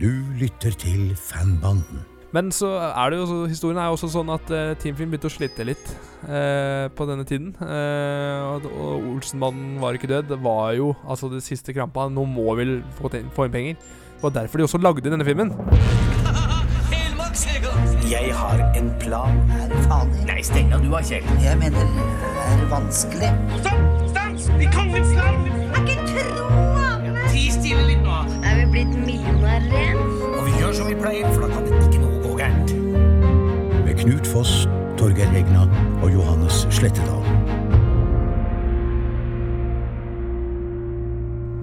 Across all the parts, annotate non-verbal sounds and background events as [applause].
Du lytter til Fanbanden. Men så er det jo så, historien er jo også sånn at uh, Team Film begynte å slite litt uh, på denne tiden. Uh, og, og Olsenmannen var ikke død. Det var jo altså det siste krampa. Nå må vi få, få inn penger. Det var derfor de også lagde denne filmen. [laughs] Jeg har en plan. Er fader. Nei, steng av du da, Kjell. Jeg mener, det er vanskelig. Stopp! Stans! I kongens land! Er ikke troende! Ti stille blitt millionærer igjen? Og vi gjør som vi pleier, for da kan det ikke noe gå gærent. Med Knut Foss, Torgeir Regna og Johannes Slettedal.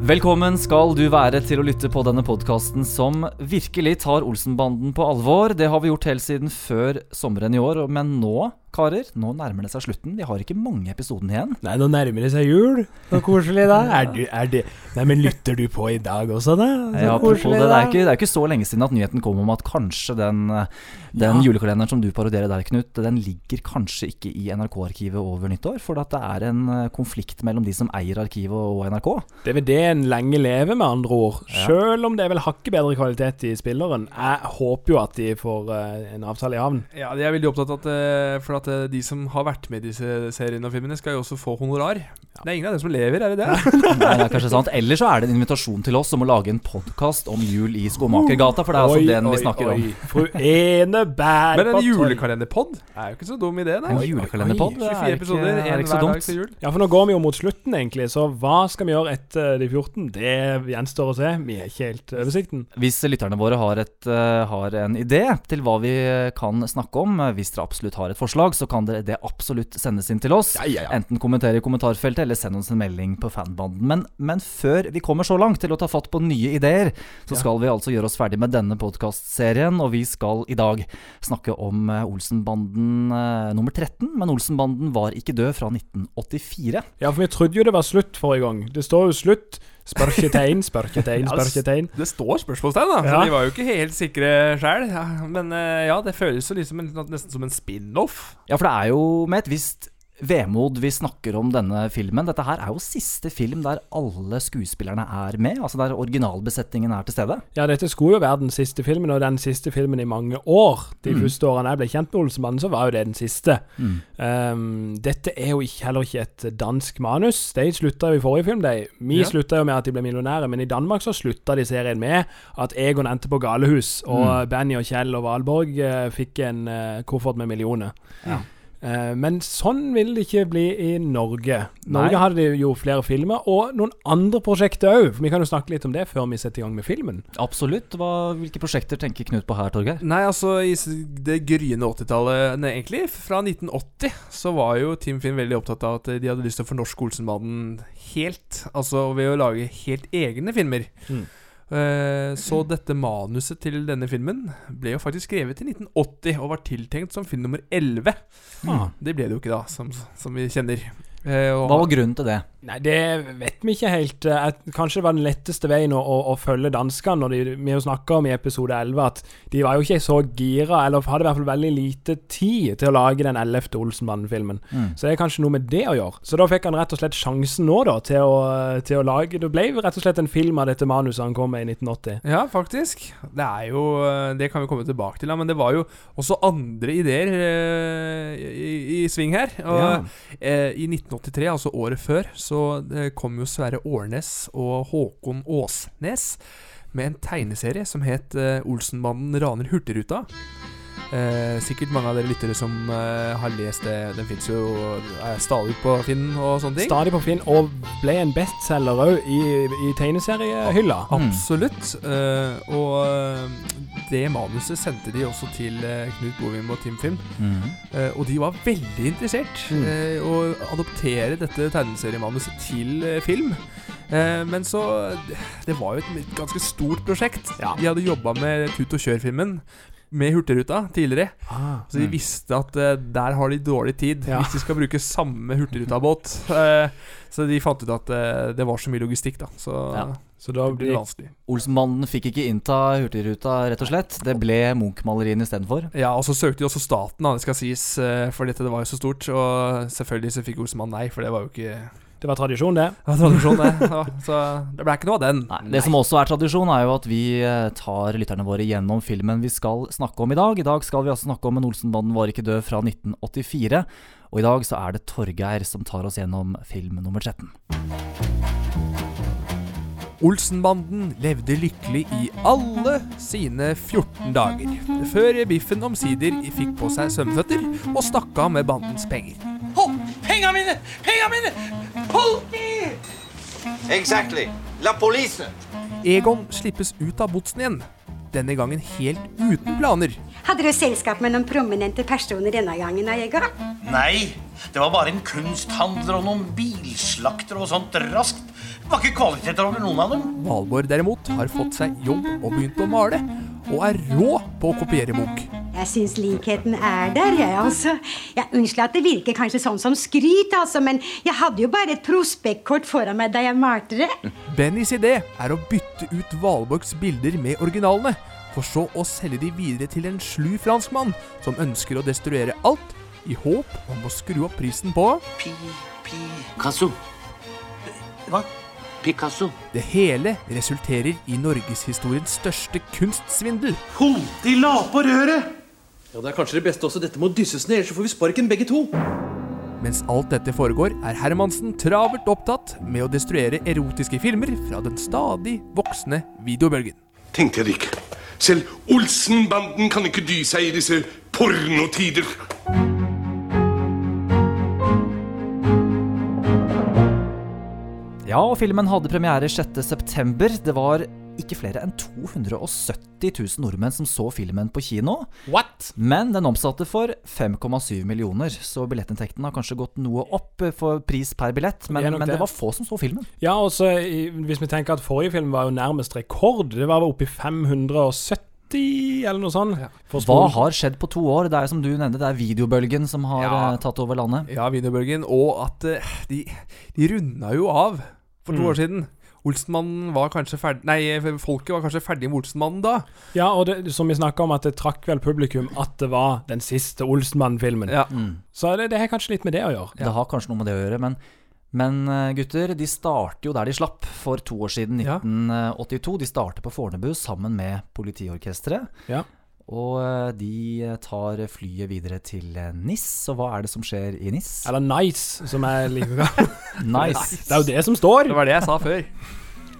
Velkommen skal du være til å lytte på denne podkasten som virkelig tar Olsenbanden på alvor. Det har vi gjort helt siden før sommeren i år, men nå karer, nå nærmer det seg slutten. Vi har ikke mange episodene igjen. Nei, nå nærmer det seg jul. Så koselig, da. Er du, er det Nei, men lytter du på i dag også, da? Så Ja, koselig, det, det, er ikke, det er ikke så lenge siden at nyheten kom om at kanskje den, den Ja. julekalenderen som du parodierer der, Knut, den ligger kanskje ikke i NRK-arkivet over nyttår. For at det er en eh, konflikt mellom de som eier arkivet og NRK. DVD-en lenge leve, med andre ord. Ja. Selv om det er vel hakket bedre kvalitet i spilleren. Jeg håper jo at de får eh, en avtale i havn. Ja, jeg er veldig opptatt av at, eh, for at eh, de som har vært med i disse seriene og filmene, skal jo også få honorar. Det er ingen av dem som lever, er det det? [laughs] Nei, det er kanskje sant. Eller så er det en invitasjon til oss om å lage en podkast om jul i Skomakergata, for det er altså Oi, den vi oi, snakker om. oi. Fru Enebær Men en på julekalenderpod er jo ikke så dum idé, nei. En julekalenderpod det 24 er ikke, episoder, én hver dag til jul. Ja, for nå går vi jo mot slutten, egentlig. Så hva skal vi gjøre etter de 14? Det gjenstår å se. Vi er ikke helt oversikten. Hvis lytterne våre har, et, eh, har en idé til hva vi kan snakke om, eh, hvis dere absolutt har et forslag, så kan dere det absolutt sendes inn til oss. Ja, ja, ja. Enten kommentere i kommentarfeltet eller send oss en melding på fanbanden. Men, men før vi kommer så langt til å ta fatt på nye ideer, så skal vi altså gjøre oss ferdig med denne podkastserien. Og vi skal i dag snakke om eh, Olsenbanden eh, nummer 13. Men Olsenbanden var ikke død fra 1984. Ja, for vi trodde jo det var slutt forrige gang. Det står jo slutt. Spørketegn, spørketegn, [laughs] Ja, spørketegn. Det står spørsmålstegn, da. Så Ja. de var jo ikke helt sikre sjøl. Ja, men eh, ja, det føles jo liksom en, nesten som en spin-off. Ja, for det er jo med et visst vemod vi snakker om denne filmen. Dette her er jo siste film der alle skuespillerne er med, altså der originalbesetningen er til stede. Ja, dette skulle jo være den siste filmen, og den siste filmen i mange år. De Mm. første årene jeg ble kjent med Olsenmannen, så var jo det den siste. Mm. Um, dette er jo ikke, heller ikke et dansk manus. De slutta jo i forrige film, de. Vi Ja. slutta jo med at de ble millionære, men i Danmark så slutta de serien med at Egon endte på galehus, og Mm. Benny og Kjell og Valborg uh, fikk en uh, koffert med millioner. Ja. Eh, men sånn vil det ikke bli i Norge. Norge Nei. hadde jo flere filmer, og noen andre prosjekter òg. Vi kan jo snakke litt om det før vi setter i gang med filmen. Absolutt. Hva, hvilke prosjekter tenker Knut på her, Torgeir? Nei, altså i det gryende 80-tallet, nei, egentlig, fra 1980, så var jo Team Finn veldig opptatt av at de hadde lyst til å fornorske Olsenmannen helt. Altså ved å lage helt egne filmer. Mm. Eh, så dette manuset til denne filmen ble jo faktisk skrevet i 1980 og var tiltenkt som film nummer 11. Ah. Det ble det jo ikke, da, som, som vi kjenner. Eh, og- Hva var grunnen til det? Nei, det vet vi ikke helt. Eh, Kanskje det var den letteste veien å, å, å følge danskene. Når de, vi snakka om i episode 11 at de var jo ikke så gira, eller hadde i hvert fall veldig lite tid til å lage den 11. Olsenbanden-filmen. Mm. Så det er kanskje noe med det å gjøre. Så da fikk han rett og slett sjansen nå, da, til å, til å lage Det ble rett og slett en film av dette manuset han kom med i 1980. Ja, faktisk. Det er jo eh, Det kan vi komme tilbake til, da, men det var jo også andre ideer eh, i, i sving her. Og Ja. eh, i 1983, altså året før, så eh, kom jo Sverre Årnes og Håkon Åsnes med en tegneserie som het eh, Olsenmannen raner Hurtigruta. Eh, sikkert mange av dere lyttere som eh, har lest det. Den fins jo er stadig på Finn og sånne ting. Stadig på Finn, og ble en bestselger òg i, i tegneseriehylla. Mm. Absolutt. eh, og eh, det manuset sendte de også til eh, Knut Bovim og Tim Film. Mm. Eh, og de var veldig interessert Mm. eh, å adoptere dette tegneseriemanuset til film. Men så Det var jo et ganske stort prosjekt. Ja. De hadde jobba med Tut og kjør-filmen med Hurtigruta tidligere. Ah. Så de Mm. visste at uh, der har de dårlig tid Ja. hvis de skal bruke samme Hurtigruta-båt. Uh, så de fant ut at uh, det var så mye logistikk, da. Så Ja. Så da blir det vanskelig. Olsenmannen fikk ikke innta Hurtigruta, rett og slett. Det ble Munch-maleriene istedenfor. Ja, og så søkte de også staten, da, det skal sies, eh, for dette det var jo så stort. Og selvfølgelig så fikk Olsenmannen nei, for det var jo ikke Det var tradisjon, det. Det var tradisjon, det. Ja, så det ble ikke noe av den. Nei, det som også er tradisjon, er jo at vi eh, tar lytterne våre gjennom filmen vi skal snakke om i dag. I dag skal vi altså snakke om En Olsenbanden var ikke død fra 1984. Og i dag så er det Torgeir som tar oss gjennom film nummer 13. Olsenbanden levde lykkelig i alle sine 14 dager, før Biffen omsider fikk på seg svømmeføtter og stakk av med bandens penger. Hold! Penga mine! Penga mine! Politi! Exactly. La police. Egon slippes ut av botsen igjen, denne gangen helt uten planer. Hadde du selskap med noen prominente personer denne gangen, Egon? Nei, det var bare en kunsthandler og noen bilslaktere og sånt raskt. Det var ikke kvaliteter over noen av dem. Valborg derimot har fått seg jobb og begynt å male, og er rå på å kopiere bok. Jeg syns likheten er der, jeg, altså. Ja, Unnskyld at det virker kanskje sånn som skryt, altså, men jeg hadde jo bare et prospektkort foran meg da jeg malte det. Bennys idé er å bytte ut Valborgs bilder med originalene, for så å selge de videre til en slu franskmann som ønsker å destruere alt, i håp om å skru opp prisen på Pi, pi Kasso. Hva? Picasso. Det hele resulterer i norgeshistoriens største kunstsvindel. De la på røret! Ja, Det er kanskje det beste også. Dette må dysses ned, ellers så får vi sparken begge to. Mens alt dette foregår, er Hermansen travelt opptatt med å destruere erotiske filmer fra den stadig voksende videobølgen. Tenkte jeg det ikke. Selv Olsenbanden kan ikke dy seg i disse pornotider. Ja, og filmen hadde premiere 6.9. Det var ikke flere enn 270 000 nordmenn som så filmen på kino. What? Men den omsatte for 5,7 millioner, så billettinntekten har kanskje gått noe opp for pris per billett. Men, Det men det det. var få som så filmen. Ja, og hvis vi tenker at forrige film var jo nærmest rekord. Det var oppe i 570, eller noe sånt. Ja. Hva har skjedd på to år? Det er som du nevnte, det er videobølgen som har Ja. eh, tatt over landet. Ja, videobølgen, og at eh, de, de runda jo av for to Mm. år siden. Olsenmannen var kanskje ferdig Nei, folket var kanskje ferdig med Olsenmannen da. Ja, og det, som vi snakka om, at det trakk vel publikum at det var den siste Olsenmann-filmen. Ja. Så det, det har kanskje litt med det å gjøre. Det har kanskje noe med det å gjøre, men, men eh, gutter, de starter jo der de slapp for to år siden, Ja. 1982. De starter på Fornebu sammen med Politiorkesteret. Ja. Og eh, de tar flyet videre til eh, NIS. Og hva er det som skjer i NIS? Eller Nice, som jeg liker å Nice. Det er jo det som står! Det var det jeg sa før.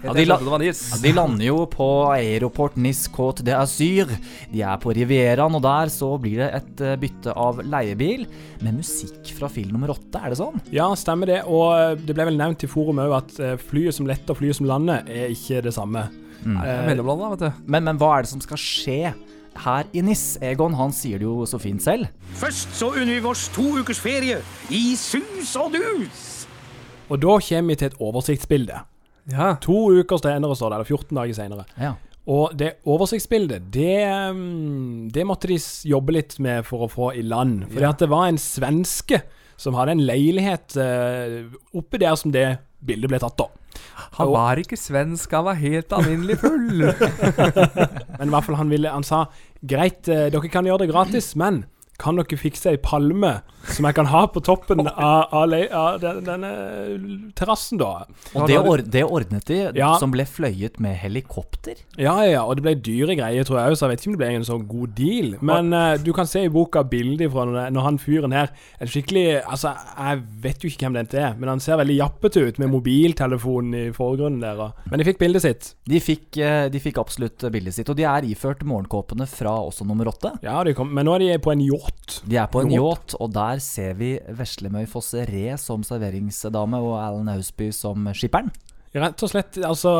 Ja, de, ja, de lander jo på Aeroport Nice Côte d'Azur. De er på Rivieraen, og der så blir det et eh, bytte av leiebil med musikk fra film nummer åtte. Er det sånn? Ja, stemmer det. Og eh, det ble vel nevnt i forum òg at eh, flyet som letter og flyet som lander, er ikke det samme. Mm. Det er mellomlanda, vet du. Men, men hva er det som skal skje her i NIS? Egon han sier det jo så fint selv. Først så unner vi oss to ukers ferie i sus og dus. Og da kommer vi til et oversiktsbilde. Ja. To uker senere, står det, eller 14 dager senere. Ja. Og det oversiktsbildet, det, mm, det måtte de jobbe litt med for å få i land. Fordi Ja. at det var en svenske som hadde en leilighet Oppi oppe der som det bildet ble tatt, da. Han var ikke svensk, han var helt alminnelig full. [laughs] Men i hvert fall han ville Han sa greit, eh, dere kan gjøre det gratis, men kan dere fikse ei palme som jeg kan ha på toppen [laughs] av, av, le- av den, denne terrassen, da? Og det, or det ordnet de, Ja. som ble fløyet med helikopter. Ja, ja, ja, og det ble dyre greier, tror jeg òg, så jeg vet ikke om det ble en så god deal. Men uh, du kan se i boka bilder fra når, når han fyren her er skikkelig Altså, jeg vet jo ikke hvem dette er, men han ser veldig jappete ut med mobiltelefonen i forgrunnen der. og- Men de fikk bildet sitt. De fikk, eh, de fikk absolutt bildet sitt, og de er iført morgenkåpene fra også nummer åtte. Ja, de kom, men nå er de på en yacht. De er på en Yacht. yacht, og der ser vi Veslemøy Fosse Re som serveringsdame og Alan Hausby som skipperen. Rett og slett, altså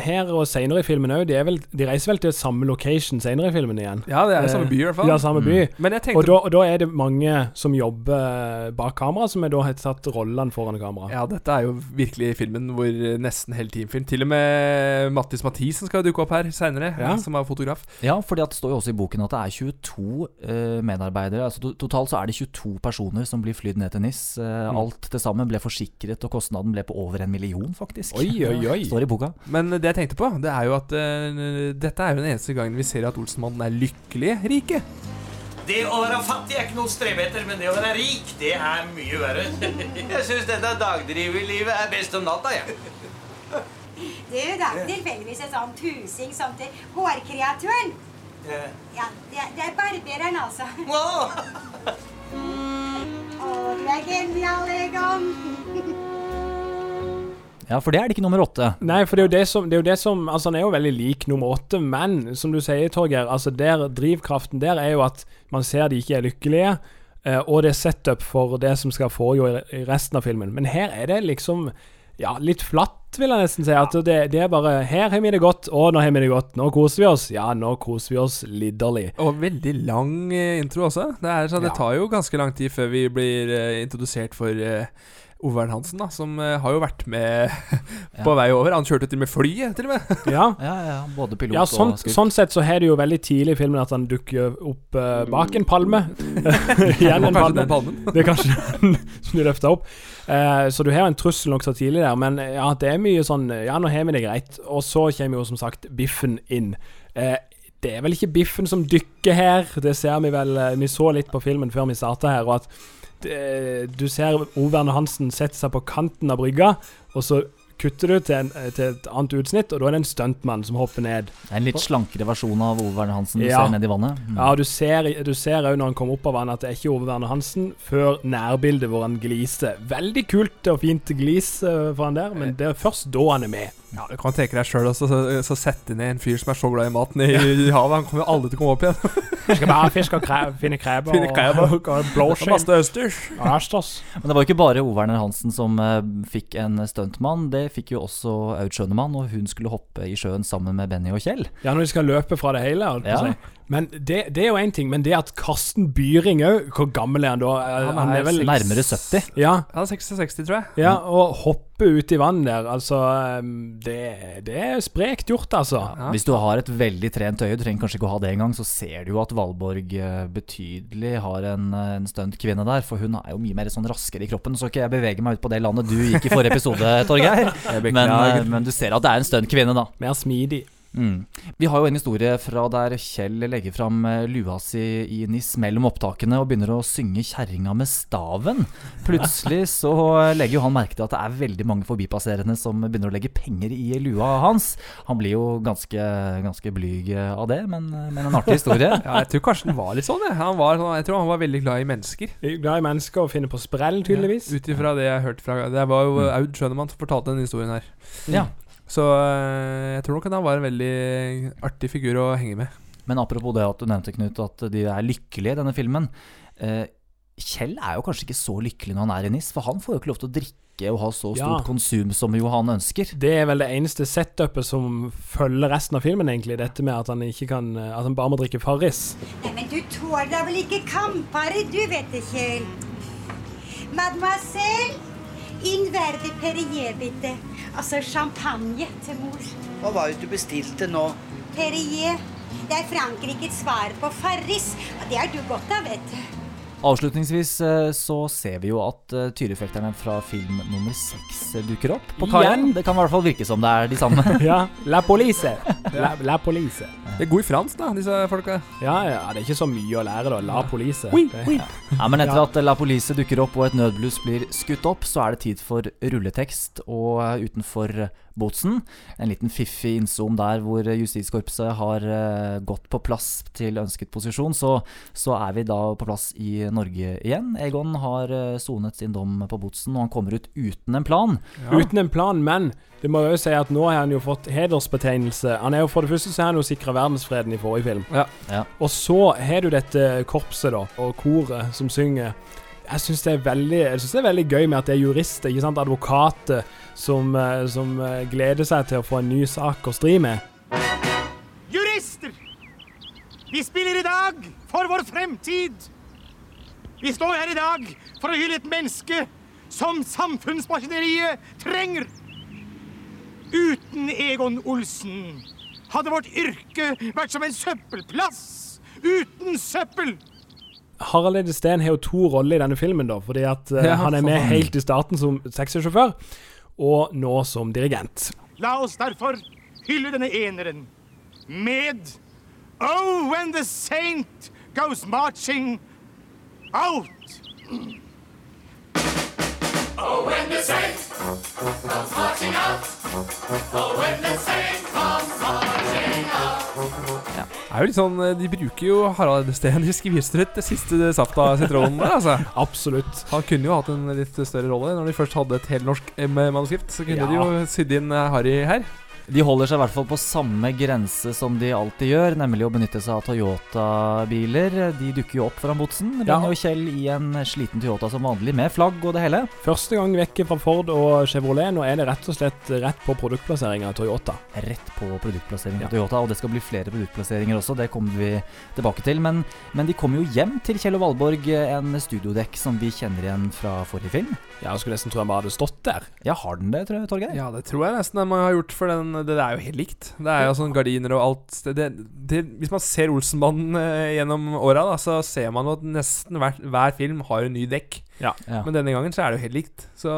Her og senere i filmen òg, de, er de reiser vel til samme location senere i filmen igjen. Ja, det er samme by i hvert fall. Ja, samme by. Men jeg tenkte Og da, og da er det mange som jobber bak kamera, som er da har tatt rollene foran kamera. Ja, dette er jo virkelig filmen hvor nesten hele teamfilm Til og med Mattis Mathisen skal dukke opp her seinere, Ja. som er fotograf. Ja, for det står jo også i boken at det er 22 uh, medarbeidere. Altså to Totalt så er det 22 personer som blir flydd ned til NIS. Eh, Alt til sammen ble forsikret, og kostnaden ble på over en million, faktisk. Oi, oi, oi. Står i boka. Men det jeg tenkte på, det er jo at uh, dette er jo den eneste gangen vi ser at Olsenmannen er lykkelig rike. Det å være fattig er ikke noe å strebe etter, men det å være rik, det er mye verre. [laughs] Jeg syns dette dagdriverlivet er best om natta, jeg. Du, det er tilfeldigvis en sånn tusing som til hårkreaturen. Ja, det, er- det er barbereren, altså. Å, du er genial, Egon. Ja, for det er det ikke nummer åtte. Nei, for det er jo det som, det er jo det som Altså, han er jo veldig lik nummer åtte, men som du sier, Torgeir, altså der drivkraften der er jo at man ser de ikke er lykkelige, eh, og det er setup for det som skal foregå i, i resten av filmen. Men her er det liksom ja, litt flatt, vil jeg nesten si. At det, det er bare Her har vi det godt, og nå har vi det godt. Nå koser vi oss. Ja, nå koser vi oss lidderlig. Og veldig lang eh, intro også. Det, er, så det Ja. tar jo ganske lang tid før vi blir uh, introdusert for eh, Ove Hansen, da, som eh, har jo vært med [laughs] på vei over. Han kjørte til og med flyet, til og med. [laughs] Ja. Ja, ja, både pilot Ja, sånn, og skurk. sånn sett så har det jo veldig tidlig i filmen at han dukker opp uh, bak en palme. [laughs] Igjen en palme. palmen. Det er kanskje den som du løfter opp. Uh, så du har en trussel nokså tidlig der, men ja, det er mye sånn Ja, nå har vi det greit. Og så kommer jo som sagt Biffen inn. Uh, det er vel ikke Biffen som dykker her, det ser vi vel Vi så litt på filmen før vi starta her, og at du ser Ove Werner Hansen sette seg på kanten av brygga, og så kutter du til, en, til et annet utsnitt, og da er det en stuntmann som hopper ned. Det er en litt slankere versjon av Ove Verne Hansen du Ja. ser nedi vannet. Mm. Ja, du ser du ser òg når han kommer opp av vannet at det er ikke Ove Verne Hansen, før nærbildet hvor han gliser. Veldig kult og fint glis eh, for han der, men det er først da han er med. Ja, Du kan tenke deg sjøl også, så, så sette ned en fyr som er så glad i maten i, i havet. Han kommer jo aldri til å komme opp igjen. Skal bare fiske og kre finne kreber Finne [laughs] krabber. og, og blåskjell. Masse østers. Østers. Men det var jo ikke bare Ove Werner Hansen som uh, fikk en stuntmann. Det fikk jo også Aud Schønemann, og hun skulle hoppe i sjøen sammen med Benny og Kjell. Ja, når de skal løpe fra det hele. Ja. si. Men det, det er jo én ting, men det at Karsten Byring òg Hvor gammel er han da? Eh, Han er vel Nærmere 70. Ja, Ja, 66, tror jeg. ja og hoppe ut i vann der, altså eh, Det, det er sprekt gjort, altså. Hvis du har et veldig trent øye, du trenger kanskje ikke å ha det engang, så ser du jo at Valborg eh, betydelig har en, en stunt kvinne der. For hun er jo mye mer sånn raskere i kroppen. Så ikke jeg beveger meg ut på det landet du gikk i forrige episode, Torgeir. [laughs] Men, eh, men du ser at det er en stuntkvinne, da. Mer smidig. Mm. Vi har jo en historie fra der Kjell legger fram eh, lua si i NIS mellom opptakene og begynner å synge 'Kjerringa med staven'. Plutselig så legger jo han merke til at det er veldig mange forbipasserende som begynner å legge penger i lua hans. Han blir jo ganske, ganske blyg eh, av det, men, men en artig historie. [laughs] Ja, jeg tror Karsten var litt sånn. Jeg, han var, sånn- jeg tror han var veldig glad i mennesker. Glad i mennesker og finner på sprell, tydeligvis. Ut ifra det jeg hørte fra Det var jo Aud Schønemann som fortalte denne historien her. Ja. Så øh, jeg tror nok han var en veldig artig figur å henge med. Men apropos det at du nevnte, Knut, at de er lykkelige i denne filmen. Eh, Kjell er jo kanskje ikke så lykkelig når han er i NIS, for han får jo ikke lov til å drikke og ha så stort Ja. konsum som Johan ønsker. Det er vel det eneste setupet som følger resten av filmen, egentlig. Dette med at han ikke kan At han bare må drikke Farris. Nei, men du tåler da vel ikke kampare, du vet det, Kjell. Mademoiselle, Perrier, bitte. Altså champagne til mor. Hva var det du bestilte nå? Perrier. Det er Frankrikes svar på Farris. Og det er du godt av, vet du. Avslutningsvis eh, så ser vi jo at uh, tyrefekterne fra film nummer seks eh, dukker opp på kaien. Det kan i hvert fall virke som det er de samme. [laughs] Ja. La police. La, la police. Det er god i fransk, da, disse folka. Ja, ja, det er ikke så mye å lære, da. La police. Oui, oui. [laughs] Ja, men etter Ja. at La Police dukker opp og et nødbluss blir skutt opp, så er det tid for rulletekst. Og eh, utenfor Botsen, en liten fiffig innzoom der hvor Justiskorpset har eh, gått på plass til ønsket posisjon, så, så er vi da på plass i Norge igjen. Egon har eh, sonet sin dom på Botsen, og han kommer ut uten en plan. Uten en plan, men det må jo si at nå har han jo fått hedersbetegnelse. Han er jo For det første så har han jo sikra verdensfreden i forrige film. Ja. Ja. Og så har du dette korpset, da, og koret som synger. Jeg syns det, er veldig- jeg synes det er veldig gøy med at det er jurister, ikke sant, advokater, som, eh, som eh, gleder seg til å få en ny sak å stri med. Jurister! Vi spiller i dag for vår fremtid. Vi står her i dag for å hylle et menneske som samfunnsmaskineriet trenger. Uten Egon Olsen hadde vårt yrke vært som en søppelplass uten søppel. Harald Edestein har jo to roller i denne filmen, da, fordi at eh, Ja, han er med faen. helt i starten som taxisjåfør, og nå som dirigent. La oss derfor hylle denne eneren med Oh, when the saint goes marching out. Oh, when the saint comes marching out. When the comes marching out. Det er jo litt sånn, eh, De bruker jo Harald Steen i skvistrøtt det siste Safta-sitronen der, altså. [laughs] Absolutt. Han kunne jo hatt en litt større rolle. Når de først hadde et helnorsk eh, manuskript, så kunne Ja. de jo sydd inn eh, Harry her. De holder seg i hvert fall på samme grense som de alltid gjør, nemlig å benytte seg av Toyota-biler. De dukker jo opp foran botsen. Ja. Benny og Kjell i en sliten Toyota som vanlig, med flagg og det hele. Første gang vekk fra Ford og Chevrolet. Nå er det rett og slett rett på produktplassering av Toyota. Rett på produktplassering Ja. av Toyota, og det skal bli flere produktplasseringer også, det kommer vi tilbake til. Men, men de kommer jo hjem til Kjell og Valborg, en studiodekk som vi kjenner igjen fra forrige film. Ja, jeg skulle nesten tro han bare hadde stått der. Ja, har den det, tror jeg, Torgeir? Ja, det tror jeg nesten den må ha gjort, for den, det er jo helt likt. Det er jo sånn gardiner og alt. Det, det, hvis man ser Olsenbanden eh, gjennom åra, så ser man at nesten hver, hver film har en ny dekk. Ja. Ja. Men denne gangen så er det jo helt likt. Så,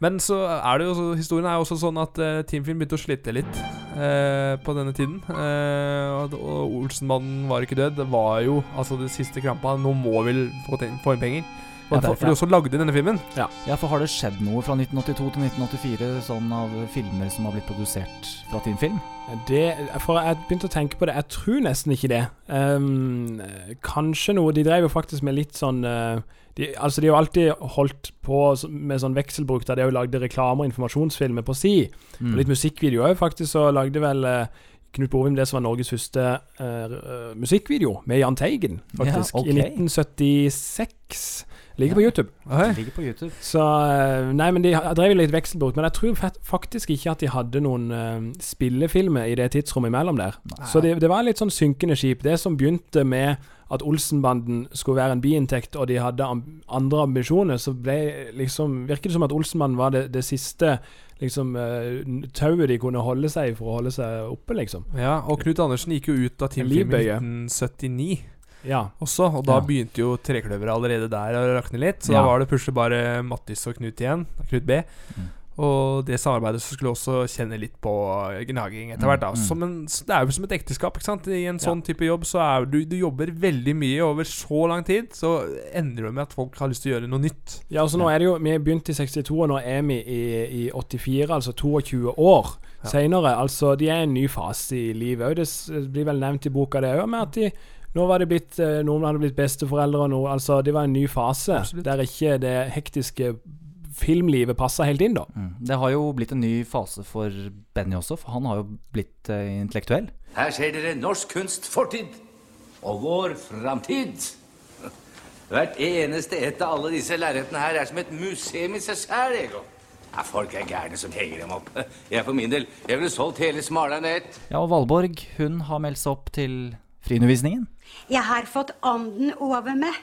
men så er det jo så, historien er jo også sånn at uh, Teamfilm begynte å slite litt uh, på denne tiden. Uh, og, og Olsenbanden var ikke død. Det var jo altså det siste krampa. Nå må vi få, få inn penger. Og Ja, derfor ja. de også lagde denne filmen. Ja, for har det skjedd noe fra 1982 til 1984 sånn av filmer som har blitt produsert fra din Film? Det, for jeg begynte å tenke på det. Jeg tror nesten ikke det. Um, kanskje noe De drev jo faktisk med litt sånn uh, de, Altså, de har jo alltid holdt på med sånn vekselbruk der de har jo lagde reklame- og informasjonsfilmer på si. Mm. Og litt musikkvideo òg, faktisk. Så lagde vel eh, Knut Bovim det som var Norges første uh, musikkvideo, med Jahn Teigen, faktisk. Ja, okay. I 1976. Ligger på YouTube. Okay. ligger på YouTube. Så eh, Nei, men de drev litt vekselbruk. Men jeg tror faktisk ikke at de hadde noen uh, spillefilmer i det tidsrommet imellom der. Så det, det var litt sånn synkende skip. Det som begynte med at Olsenbanden skulle være en biinntekt, og de hadde am andre ambisjoner, så ble liksom Virket det som at Olsenbanden var det, det siste liksom eh, tauet de kunne holde seg i for å holde seg oppe, liksom. Ja, og Knut Andersen gikk jo ut av Team Film i 1979 Ja. også, og da Ja. begynte jo trekløveret allerede der å rakne litt. Så Ja. da var det plutselig bare Mattis og Knut igjen. Knut B. Mm. Og det samarbeidet så skulle også kjenne litt på gnaging etter hvert. da Mm, mm. Det er jo som et ekteskap. ikke sant I en sånn type jobb så er du Du jobber veldig mye over så lang tid, så ender det med at folk har lyst til å gjøre noe nytt. Ja, altså nå er det jo Vi begynte i 62, og nå er vi i, i 84, altså 22 år Ja. senere. Altså, de er i en ny fase i livet òg. Det blir vel nevnt i boka, det òg, med at de nå var det blitt, eh, noen hadde blitt besteforeldre, og noe, altså det var en ny fase Absolutt. der ikke det hektiske filmlivet passa helt inn, da. Mm. Det har jo blitt en ny fase for Benny også, for han har jo blitt uh, intellektuell. Her ser dere norsk kunst fortid og vår framtid. [laughs] Hvert eneste et av alle disse lerretene her er som et museum i seg sjæl, Ego. Ja, folk er gærne som henger dem opp. [laughs] Jeg for min del, jeg ville solgt hele Smaland ett. Ja, og Valborg, hun har meldt seg opp til friundervisningen. Jeg har fått ånden over meg.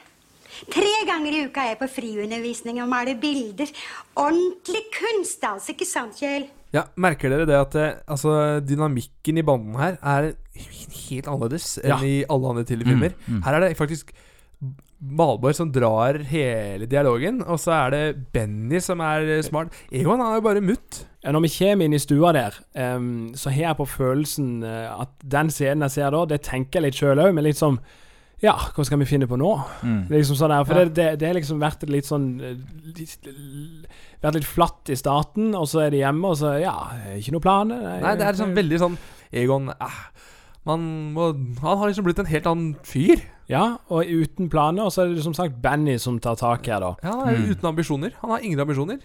Tre ganger i uka er jeg på friundervisning og maler bilder. Ordentlig kunst, altså. Ikke sant, Kjell? Ja, Merker dere det at eh, altså, dynamikken i banden her er helt annerledes enn Ja. i alle andre tidligere filmer? Mm, mm. Her er det faktisk Malborg som drar hele dialogen, og så er det Benny som er eh, smart. Egon han er jo bare mutt. Ja, når vi kommer inn i stua der, um, så har jeg på følelsen eh, at den scenen jeg ser da, det tenker jeg litt sjøl òg, men litt sånn Ja, hva skal vi finne på nå? Mm. Liksom sånn der, For Ja. det, det, det har liksom vært litt sånn eh, litt, Vært litt flatt i starten, og så er de hjemme, og så Ja, ikke noe planer. Nei, det er sånn veldig sånn Egon eh, man må, Han har liksom blitt en helt annen fyr. Ja, og uten planer, og så er det som sagt Benny som tar tak her, da. Ja, Han er Mm. uten ambisjoner. Han har ingen ambisjoner.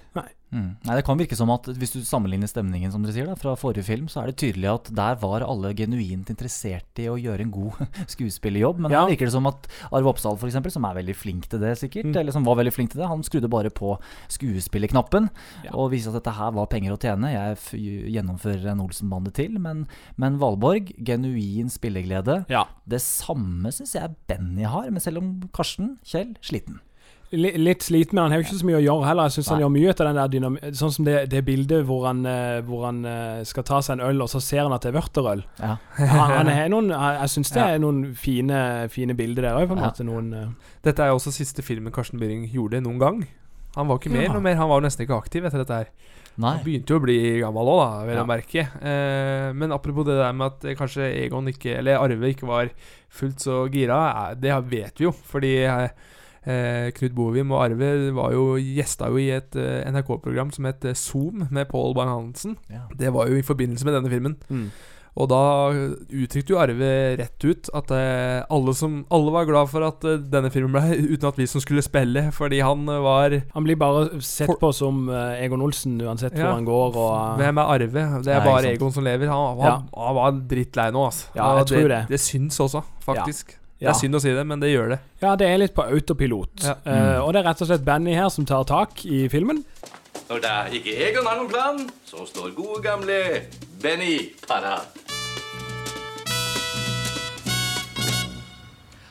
Mm. Nei, Det kan virke som at hvis du sammenligner stemningen som dere sier da, fra forrige film, så er det tydelig at der var alle genuint interessert i å gjøre en god [laughs] skuespillerjobb. Men Ja. her virker det som at Arve Oppsal, eksempel, som er veldig flink til det, sikkert, Mm. eller som var veldig flink til det, han skrudde bare på skuespillerknappen Ja. og viste at dette her var penger å tjene. Jeg f gjennomfører en Olsen-bande til. Men, men Valborg, genuin spilleglede. Ja. Det samme syns jeg Benny har, men selv om Karsten, Kjell, sliten. L Litt sliten, men han har jo ikke så mye å gjøre heller. Jeg syns han gjør mye ut av den der dynam Sånn som det, det bildet hvor han, eh, hvor han eh, skal ta seg en øl, og så ser han at det er vørterøl. Ja. Han, han noen, jeg jeg syns det er noen fine, fine bilder der òg, på en Ja. måte. Noen eh, Dette er også siste filmen Karsten Byring gjorde noen gang. Han var ikke med Ja. noe mer. Han var nesten ikke aktiv etter dette her. Nei. Han begynte jo å bli gammel òg, da, vil Ja. merke. Eh, men apropos det der med at eh, kanskje Egon ikke Eller Arve ikke var fullt så gira, eh, det vet vi jo. Fordi eh, eh, Knut Bovim og Arve var jo gjesta jo i et eh, NRK-program som het eh, Zoom med Pål Bang-Hansen. Ja. Det var jo i forbindelse med denne filmen. Mm. Og da uttrykte jo Arve rett ut at eh, alle, som, alle var glad for at eh, denne filmen ble [laughs] uten at vi som skulle spille, fordi han eh, var Han blir bare sett på som eh, Egon Olsen uansett Ja. hvor han går. Og, Hvem er Arve? Det er nei, bare. Egon som lever. Han, han, han var drittlei nå, altså. Ja, jeg det, tror det. Det syns også, faktisk. Det Ja. er synd å si det, men det gjør det. Ja, det er litt på autopilot. Ja. Uh, og det er rett og slett Benny her som tar tak i filmen. Når det er ikke Egon har noen plan, så står gode gamle Benny parat.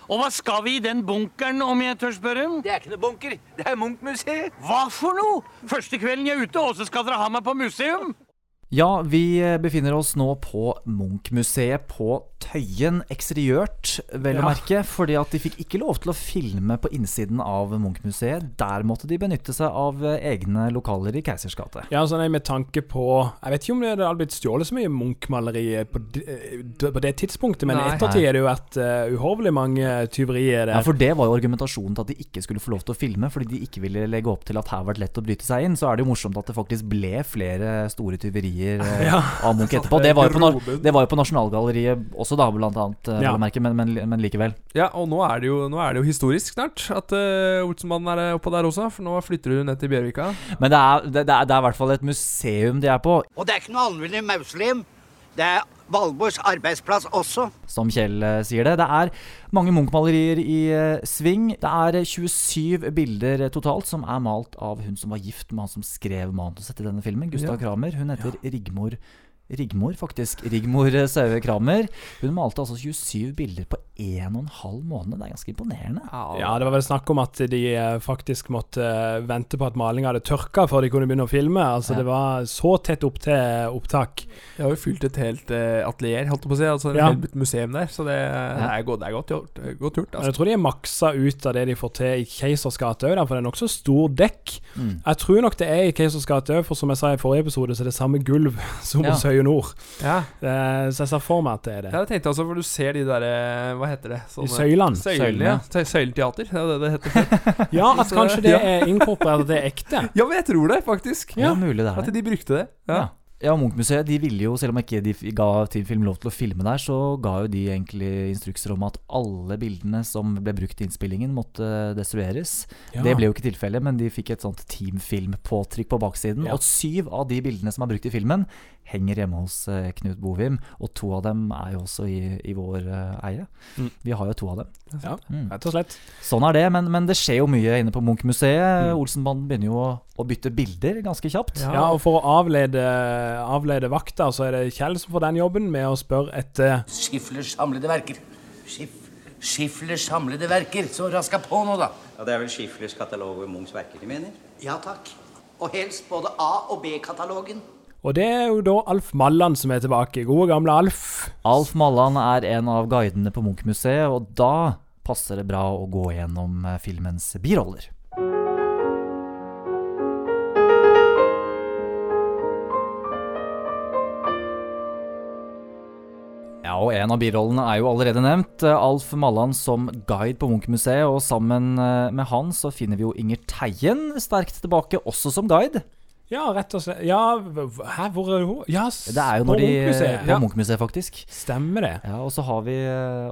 Og hva skal vi i den bunkeren, om jeg tør spørre? Det er ikke noe bunker, det er Munch-museet. Hva for noe? Første kvelden jeg er ute, og så skal dere ha meg på museum? Ja, vi befinner oss nå på Munch-museet på Tøyen, eksteriørt, vel å Ja. merke. Fordi at de fikk ikke lov til å filme på innsiden av Munch-museet. Der måtte de benytte seg av egne lokaler i Keisers gate. Ja, sånn er med tanke på Jeg vet ikke om det hadde blitt stjålet så mye Munch-maleri på, på det tidspunktet, men i ettertid er det jo vært uh, uhorvelig mange tyverier der. Ja, for det var jo argumentasjonen til at de ikke skulle få lov til å filme, fordi de ikke ville legge opp til at her var det lett å bryte seg inn. Så er det jo morsomt at det faktisk ble flere store tyverier eh, [laughs] Ja. av Munch [laughs] etterpå. Det var, jo på, det var jo på Nasjonalgalleriet også, da, blant annet, eh, Ja. merke, men, men, men likevel. Ja, og nå er det jo, nå er det jo historisk snart at uh, Olsenmannen er eh, oppå der også, for nå flytter du ned til Bjørvika. Men det er, det, det er, det er i hvert fall et museum de er på. Og det er ikke noe alminnelig mausoleum. Det er Valborgs arbeidsplass også. som Kjell eh, sier det. Det er mange Munch-malerier i eh, sving. Det er eh, 27 bilder eh, totalt som er malt av hun som var gift med han som skrev manuset til denne filmen, Gustav Ja. Kramer. Hun heter Rigmor Rigmor, faktisk. Rigmor eh, Saue Kramer. Hun malte altså 27 bilder på 1 12 måned. Det er ganske imponerende. Ja, det var vel snakk om at de eh, faktisk måtte eh, vente på at malinga hadde tørka før de kunne begynne å filme. Altså Ja. Det var så tett opp til opptak. Jeg har jo fylt et helt uh, atelier, holdt jeg på å si. Altså et Ja. et museum der, så det, er, godt, det er godt gjort. eh, Godt gjort altså. jeg tror de er maksa ut av det de får til i Keisers gate òg, for det er nokså stor dekk. Mm. Jeg tror nok det er i Keisers gate òg, for som jeg sa i forrige episode, så er det samme gulv [laughs] som Ja. hos Høye Nord. Ja. Eh, Så jeg ser for meg at det er det. Ja, jeg tenkte altså, for du ser de der eh, Hva heter det? I søylene. Søylene, ja. Søy- Søyleteater. Det er det det heter. [laughs] Ja, at kanskje det er inkorporert, at det er ekte. Ja, men jeg tror det, faktisk. Ja, mulig det er At det. de brukte det. Ja. Ja. Ja, Munch-museet de ville jo, selv om ikke de f- ga Team Film lov til å filme der, så ga jo de egentlig instrukser om at alle bildene som ble brukt i innspillingen, måtte destrueres. Ja. Det ble jo ikke tilfellet, men de fikk et sånt Team Film-påtrykk på baksiden. Ja. Og syv av de bildene som er brukt i filmen, henger hjemme hos eh, Knut Bovim. Og to av dem er jo også i, i vår eh, eie. Mm. Vi har jo to av dem. Ja, Mm. rett og slett. Sånn er det, men, men det skjer jo mye inne på Munch-museet. Mm. Olsenbanden begynner jo å, å bytte bilder ganske kjapt. Ja. og for å avlede, avlede vakta, så er det Kjell som får den jobben med å spørre etter Schiflers samlede verker. Skif Schiflers samlede verker. Så raska på nå, da. Ja, Det er vel Schiflers katalog over Munchs verker de mener? Ja takk. Og helst både A- og B-katalogen. Og det er jo da Alf Malland som er tilbake. Gode, gamle Alf. Alf Malland er en av guidene på Munch-museet, og da passer det bra å gå gjennom eh, filmens biroller. Ja, og En av birollene er jo allerede nevnt. Alf Malland som guide på Munch-museet. Og sammen eh, med han så finner vi jo Inger Teien sterkt tilbake, også som guide. Ja, rett og slett. Ja, hæ, hvor er hun? Ja, Det er jo på når de Munchmuseet. På Ja. Munch-museet, faktisk. Stemmer det. Ja, Og så har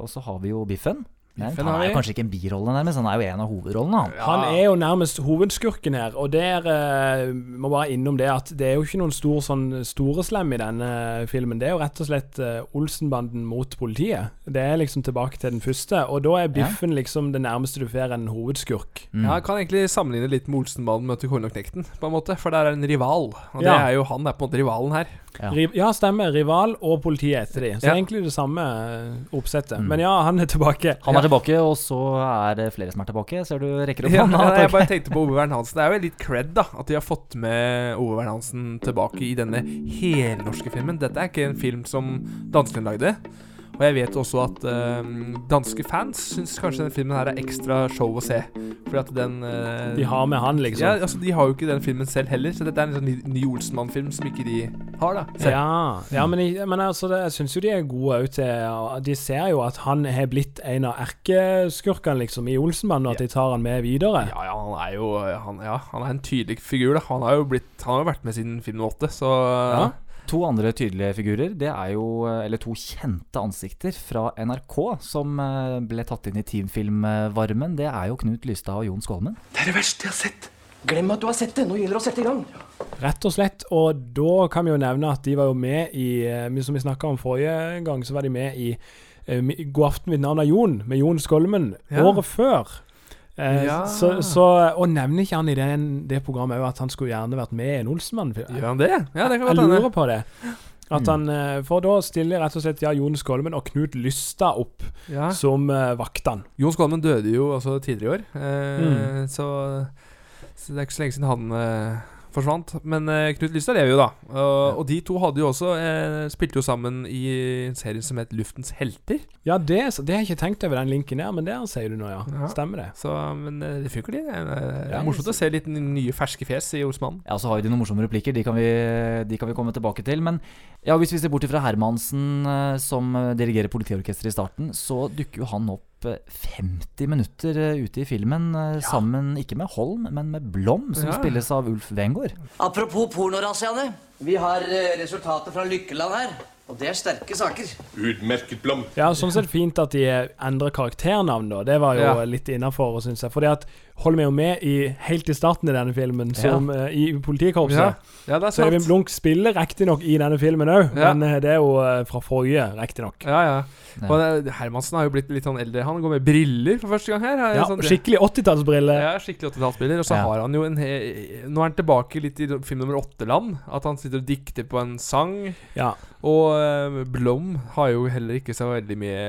så har vi jo Biffen. Nei, han er jo kanskje ikke en birolle, nærmest. Han er jo en av hovedrollene. Han. Han er jo nærmest hovedskurken her, og der uh, må bare innom det at det er jo ikke noen stor, sånn storeslem i denne filmen. Det er jo rett og slett uh, Olsenbanden mot politiet. Det er liksom tilbake til den første, og da er Biffen liksom det nærmeste du får en hovedskurk. Ja, jeg kan egentlig sammenligne litt med Olsenbanden møter Kornoknekten, på en måte. For det er en rival. Og det Ja. er jo han er på en måte rivalen her. Ja. Ja, stemmer. Rival og politiet etter de. Så Ja. egentlig det samme eh, oppsettet. Mm. Men ja, han er tilbake. Han er tilbake, og så er det flere som er tilbake. Ser du rekker opp Ja, hånda? [laughs] jeg bare tenkte på Ove Wern Hansen. Det er jo litt cred da at de har fått med Ove Wern Hansen tilbake i denne helnorske filmen. Dette er ikke en film som danskene lagde. Og jeg vet også at uh, danske fans syns kanskje denne filmen her er ekstra show å se. Fordi at den uh, De har med han, liksom. Ja, altså De har jo ikke den filmen selv heller, så dette er en sånn ny, ny Olsenmann-film som ikke de har, da. Ja, ja, men, jeg, men altså, det, jeg syns jo de er gode òg til De ser jo at han har blitt en av erkeskurkene liksom, i Olsenmann og at de tar han med videre. Ja, ja, han er jo han, ja, han er en tydelig figur. da Han har jo blitt Han har jo vært med siden film åtte, så Ja. To andre tydelige figurer, det er jo Eller to kjente ansikter fra NRK som eh, ble tatt inn i teamfilmvarmen. Det er jo Knut Lystad og Jon Skålmen. Det er det verste jeg har sett. Glem at du har sett det. Nå gjelder det å sette i gang. Rett og slett. Og da kan vi jo nevne at de var jo med i eh, Som vi snakka om forrige gang, så var de med i eh, God aften, mitt navn er Jon, med Jon Skolmen, Ja. året før. Eh, Ja. så, så, og nevner ikke han i den, det programmet at han skulle gjerne vært med i en Olsenmann-film? Gjør han det? Ja, det kan Jeg lurer på det. At Mm. han, eh, For da stiller rett og slett ja, Jon Skolmen og Knut Lystad opp Ja. som uh, vaktene. Jon Skolmen døde jo også tidligere i år, eh, Mm. så, så det er ikke så lenge siden han eh, forsvant. Men eh, Knut Lystad lever jo, da. Og, og de to hadde jo også eh, spilte jo sammen i en serie som het Luftens helter. Ja, det, det har jeg ikke tenkt over den linken der, men det sier du nå, ja. Ja. Stemmer det. Så, men eh, det funker, de. Det er, det Ja, er morsomt å se litt nye, ferske fjes i Osmannen. Ja, så har de noen morsomme replikker. De kan vi, de kan vi komme tilbake til. Men ja, hvis vi ser bort fra Hermansen, eh, som eh, dirigerer politiorkesteret i starten, så dukker jo han opp eh, 50 minutter eh, ute i filmen ja. sammen, ikke med Holm, men med Blom, som Ja. spilles av Ulf Wengård. Apropos pornorasiaene. Vi har resultatet fra Lykkeland her. Og det er sterke saker. Utmerket blom. Ja, sånn sett fint at de endrer karakternavn, da. Det var jo Ja. litt innafor, syns jeg. Fordi at Holm vi jo med i, helt i starten i denne filmen, som eh, i politikorpset. Ja. Ja, det er sant. Så Øyvind. Blunk spiller riktignok i denne filmen òg, Ja. men eh, det er jo eh, fra forrige, riktignok. Ja, ja. Og Hermansen har jo blitt litt sånn eldre. Han går med briller for første gang her. Har Ja, sånn- skikkelig 80-tallsbriller. Ja, skikkelig 80-tallsbriller. Og så Ja. har han jo en he Nå er han tilbake litt i film nummer åtte-land. At han sitter og dikter på en sang. Ja. Og eh, Blom har jo heller ikke så veldig mye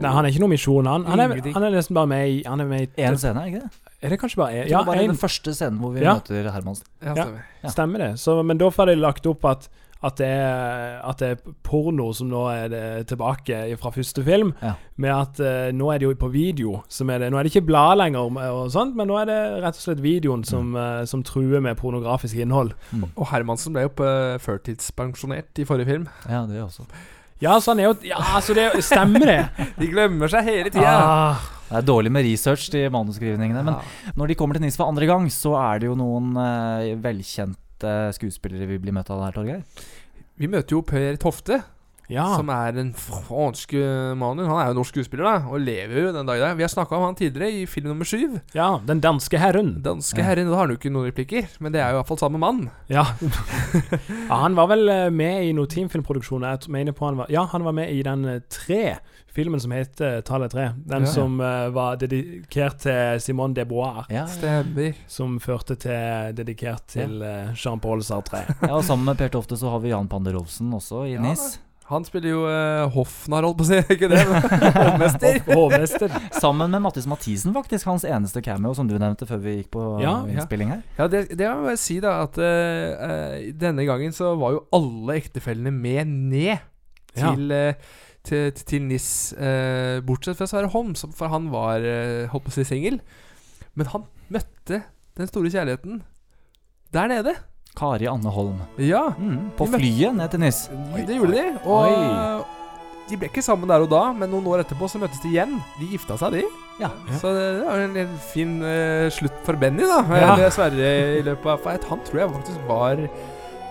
Nei, han er ikke noe misjon, han. Han er, han er nesten bare med i Han er med i Én scene, ikke det? Er det kanskje bare én? Ja, det bare er en. den første scenen hvor vi Ja. møter Hermansen. Ja, Ja, stemmer. stemmer det. Så, men da får de lagt opp at at det, er, at det er porno som nå er det tilbake fra første film. Ja. Med at uh, nå er det jo på video. Som er det. Nå er det ikke blad lenger, og sånt, men nå er det rett og slett videoen som, eh, som truer med pornografisk innhold. Og Hermansen ble jo på førtidspensjonert i forrige film. Ja, det også. Ja, så han er jo Ja, altså, det stemmer det. [laughs] De glemmer seg hele tida. Ah, Det er dårlig med research til manusskrivningene. Men når de kommer til NIS for andre gang, så er det jo noen eh, velkjente skuespillere vi blir møtt av der, Torgeir. Vi møter jo Per Tofte. Ja. Som er en fransk mann. Han er jo norsk skuespiller, da, og lever jo den dag i dag. Vi har snakka om han tidligere, i film nummer syv. ja, Den danske herren. Danske Ja. herren. Da har han jo ikke noen replikker, men det er jo iallfall samme mann. Ja. [laughs] ja. Han var vel eh, med i noen teamfilmproduksjoner. Jeg mener på han var Ja, han var med i den eh, tre. Filmen som heter Tallet tre. Den Ja. som eh, var dedikert til Simone de Bois. Ja. ja. Som førte til dedikert til eh, Jean-Paul Sartre. [laughs] Ja, og Sammen med Per Tofte så har vi Jan Panderovsen også i NIS. Han spiller jo uh, hoffnarr, holdt på å si. [laughs] Ikke det? [laughs] Hovmester. Hovmester. Sammen med Mattis Mathisen, faktisk. Hans eneste cameo, som du nevnte før vi gikk på Ja, innspilling her. Ja, det, det må jeg si, da, at uh, eh, denne gangen så var jo alle ektefellene med ned Ja. til, eh, til, til, NIS, eh, bortsett fra Sverre Holm, som- for han var eh, holdt på å si singel. Men han møtte den store kjærligheten der nede. Kari Anne Holm. Ja. Mm, på flyet ned til NIS. Det gjorde de. Og Oi. de ble ikke sammen der og da, men noen år etterpå så møttes de igjen. De gifta seg, de. Ja. Så det var en, fin uh, slutt for Benny, da. Ja. Sverre i løpet av han tror jeg faktisk var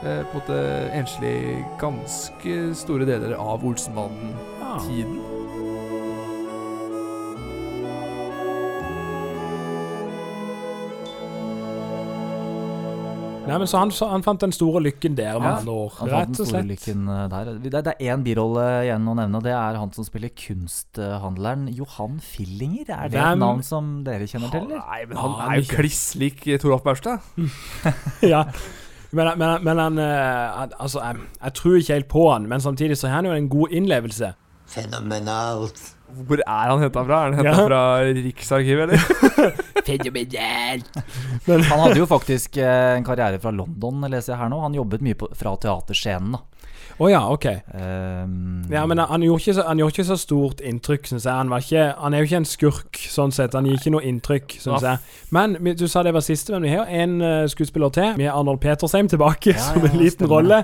eh, på en måte enslig ganske store deler av Olsenmannen-tiden. Nei, men Så han, han fant den store lykken der, Ja, andre ord. Han fant den Rett og store lykken eh, der. Det er- det er én birolle igjen å nevne, og det er han som spiller kunsthandleren Johan Fillinger. Er det Hvem- et navn som dere kjenner til, eller? Nei, men han han er jo kliss lik Toralf Maurstad. [laughs] ja. Men, men, men han eh, Altså, jeg, jeg tror ikke helt på han, men samtidig så har han jo en god innlevelse. Fenomenalt. Hvor er han henta fra? Er han henta Ja. fra Riksarkivet, eller? [laughs] Fenomenalt. [laughs] Han hadde jo faktisk eh, en karriere fra London, leser jeg her nå. Han jobbet mye på, fra teaterscenen. da Å ja, ok. Um, Ja, men han gjorde ikke så, han gjorde ikke så stort inntrykk, syns jeg. Han, var ikke, han er jo ikke en skurk, sånn sett. Han gir ikke noe inntrykk, syns jeg. Men du sa det var siste, men vi har jo en uh, skuespiller til. Vi har Arnold Petersheim tilbake Ja, [laughs] som ja, en liten stemmer rolle.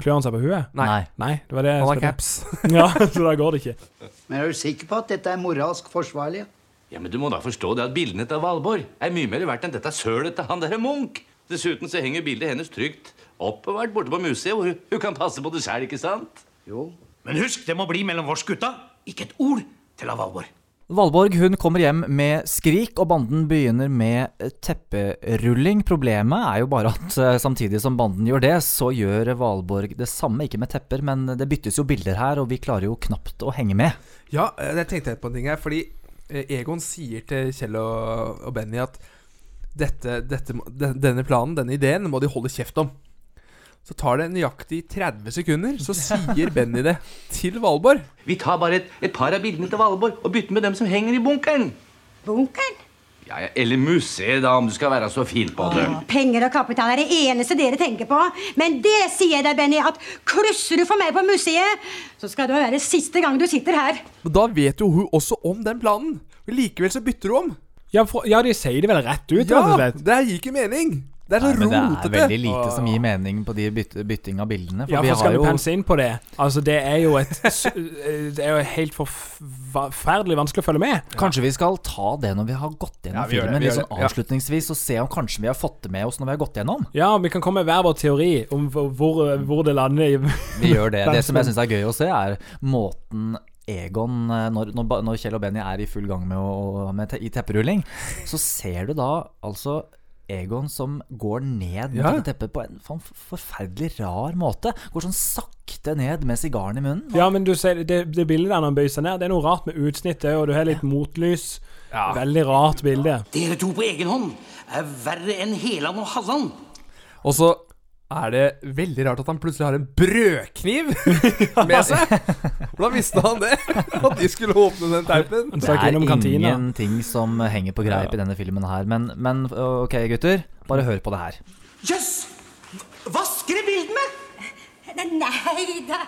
Klør han seg på huet? Nei. Nei. det var det Han har caps. [laughs] ja, så da går det ikke. Men er du sikker på at dette er moralsk forsvarlig? Ja, men Du må da forstå det at bildene til Valborg er mye mer verdt enn dette sølet til han derre Munch. Dessuten så henger bildet hennes trygt oppbevart borte på museet, hvor hun, kan passe på det sjæl, ikke sant? Jo. Men husk, det må bli mellom vårs gutta. Ikke et ord til av Valborg. Valborg hun kommer hjem med skrik, og banden begynner med tepperulling. Problemet er jo bare at eh, samtidig som banden gjør det, så gjør Valborg det samme. Ikke med tepper, men det byttes jo bilder her, og vi klarer jo knapt å henge med. Ja, eh, jeg tenkte på en ting her. Fordi eh, Egon sier til Kjell og, og Benny at dette, dette, denne planen, denne ideen, må de holde kjeft om. Så tar det nøyaktig 30 sekunder, så sier Benny det til Valborg. Vi tar bare et, et par av bildene til Valborg og bytter med dem som henger i bunkeren. Bunkeren? Ja, ja, Eller museet, da, om du skal være så fin på det. Penger og kapital er det eneste dere tenker på. Men det sier jeg deg, Benny, at krysser du for meg på museet, så skal det være siste gang du sitter her. Men da vet jo hun også om den planen. Men likevel så bytter hun om. Ja, for, ja, de sier det vel rett ut, Ja, det gir ikke mening. Det er så men det er veldig lite som gir mening på de byt bytting av bildene. Ja, for skal vi jo pense inn på det Altså, det er jo et [laughs] eh, Det er jo helt forferdelig vanskelig å følge med. Kanskje vi skal ta det når vi har gått gjennom Ja, vi gjør det, filmen litt sånn det, ja. avslutningsvis, og se om kanskje vi har fått det med oss når vi har gått gjennom. Ja, vi kan komme med hver vår teori om hvor, hvor, det lander i [laughs] Vi gjør det. Det som jeg [laughs] syns er gøy å se, er måten Egon, eh, når, når, når Kjell og Benny er i full gang med, å, med te, i tepperulling, så ser du da altså Egon som går ned Ja. mot teppet på en forferdelig rar måte. Går sånn sakte ned med sigaren i munnen. Ja, men du ser det, det bildet der når han bøyer seg ned, det er noe rart med utsnittet, og du har litt motlys. Veldig rart bilde. Dere to på egen hånd er verre enn Heland og Halland. Og så er det veldig rart at han plutselig har en brødkniv [laughs] med seg. Hvordan visste han det? [laughs] At de skulle åpne den teipen? Det er ingenting som henger på greip i denne filmen her. Men, men ok, gutter. Bare hør på det her. Jøss! Vasker du bildene? Nei da.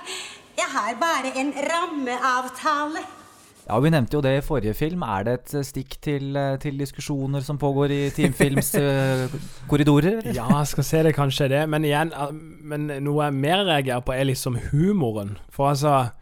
Jeg har bare en rammeavtale. Ja, Vi nevnte jo det i forrige film. Er det et stikk til, eh, til diskusjoner som pågår i Teamfilms [laughs] eh, korridorer? Ja, jeg skal se det kanskje det. Men igjen, eh, men noe jeg mer reagerer på, er liksom humoren. For altså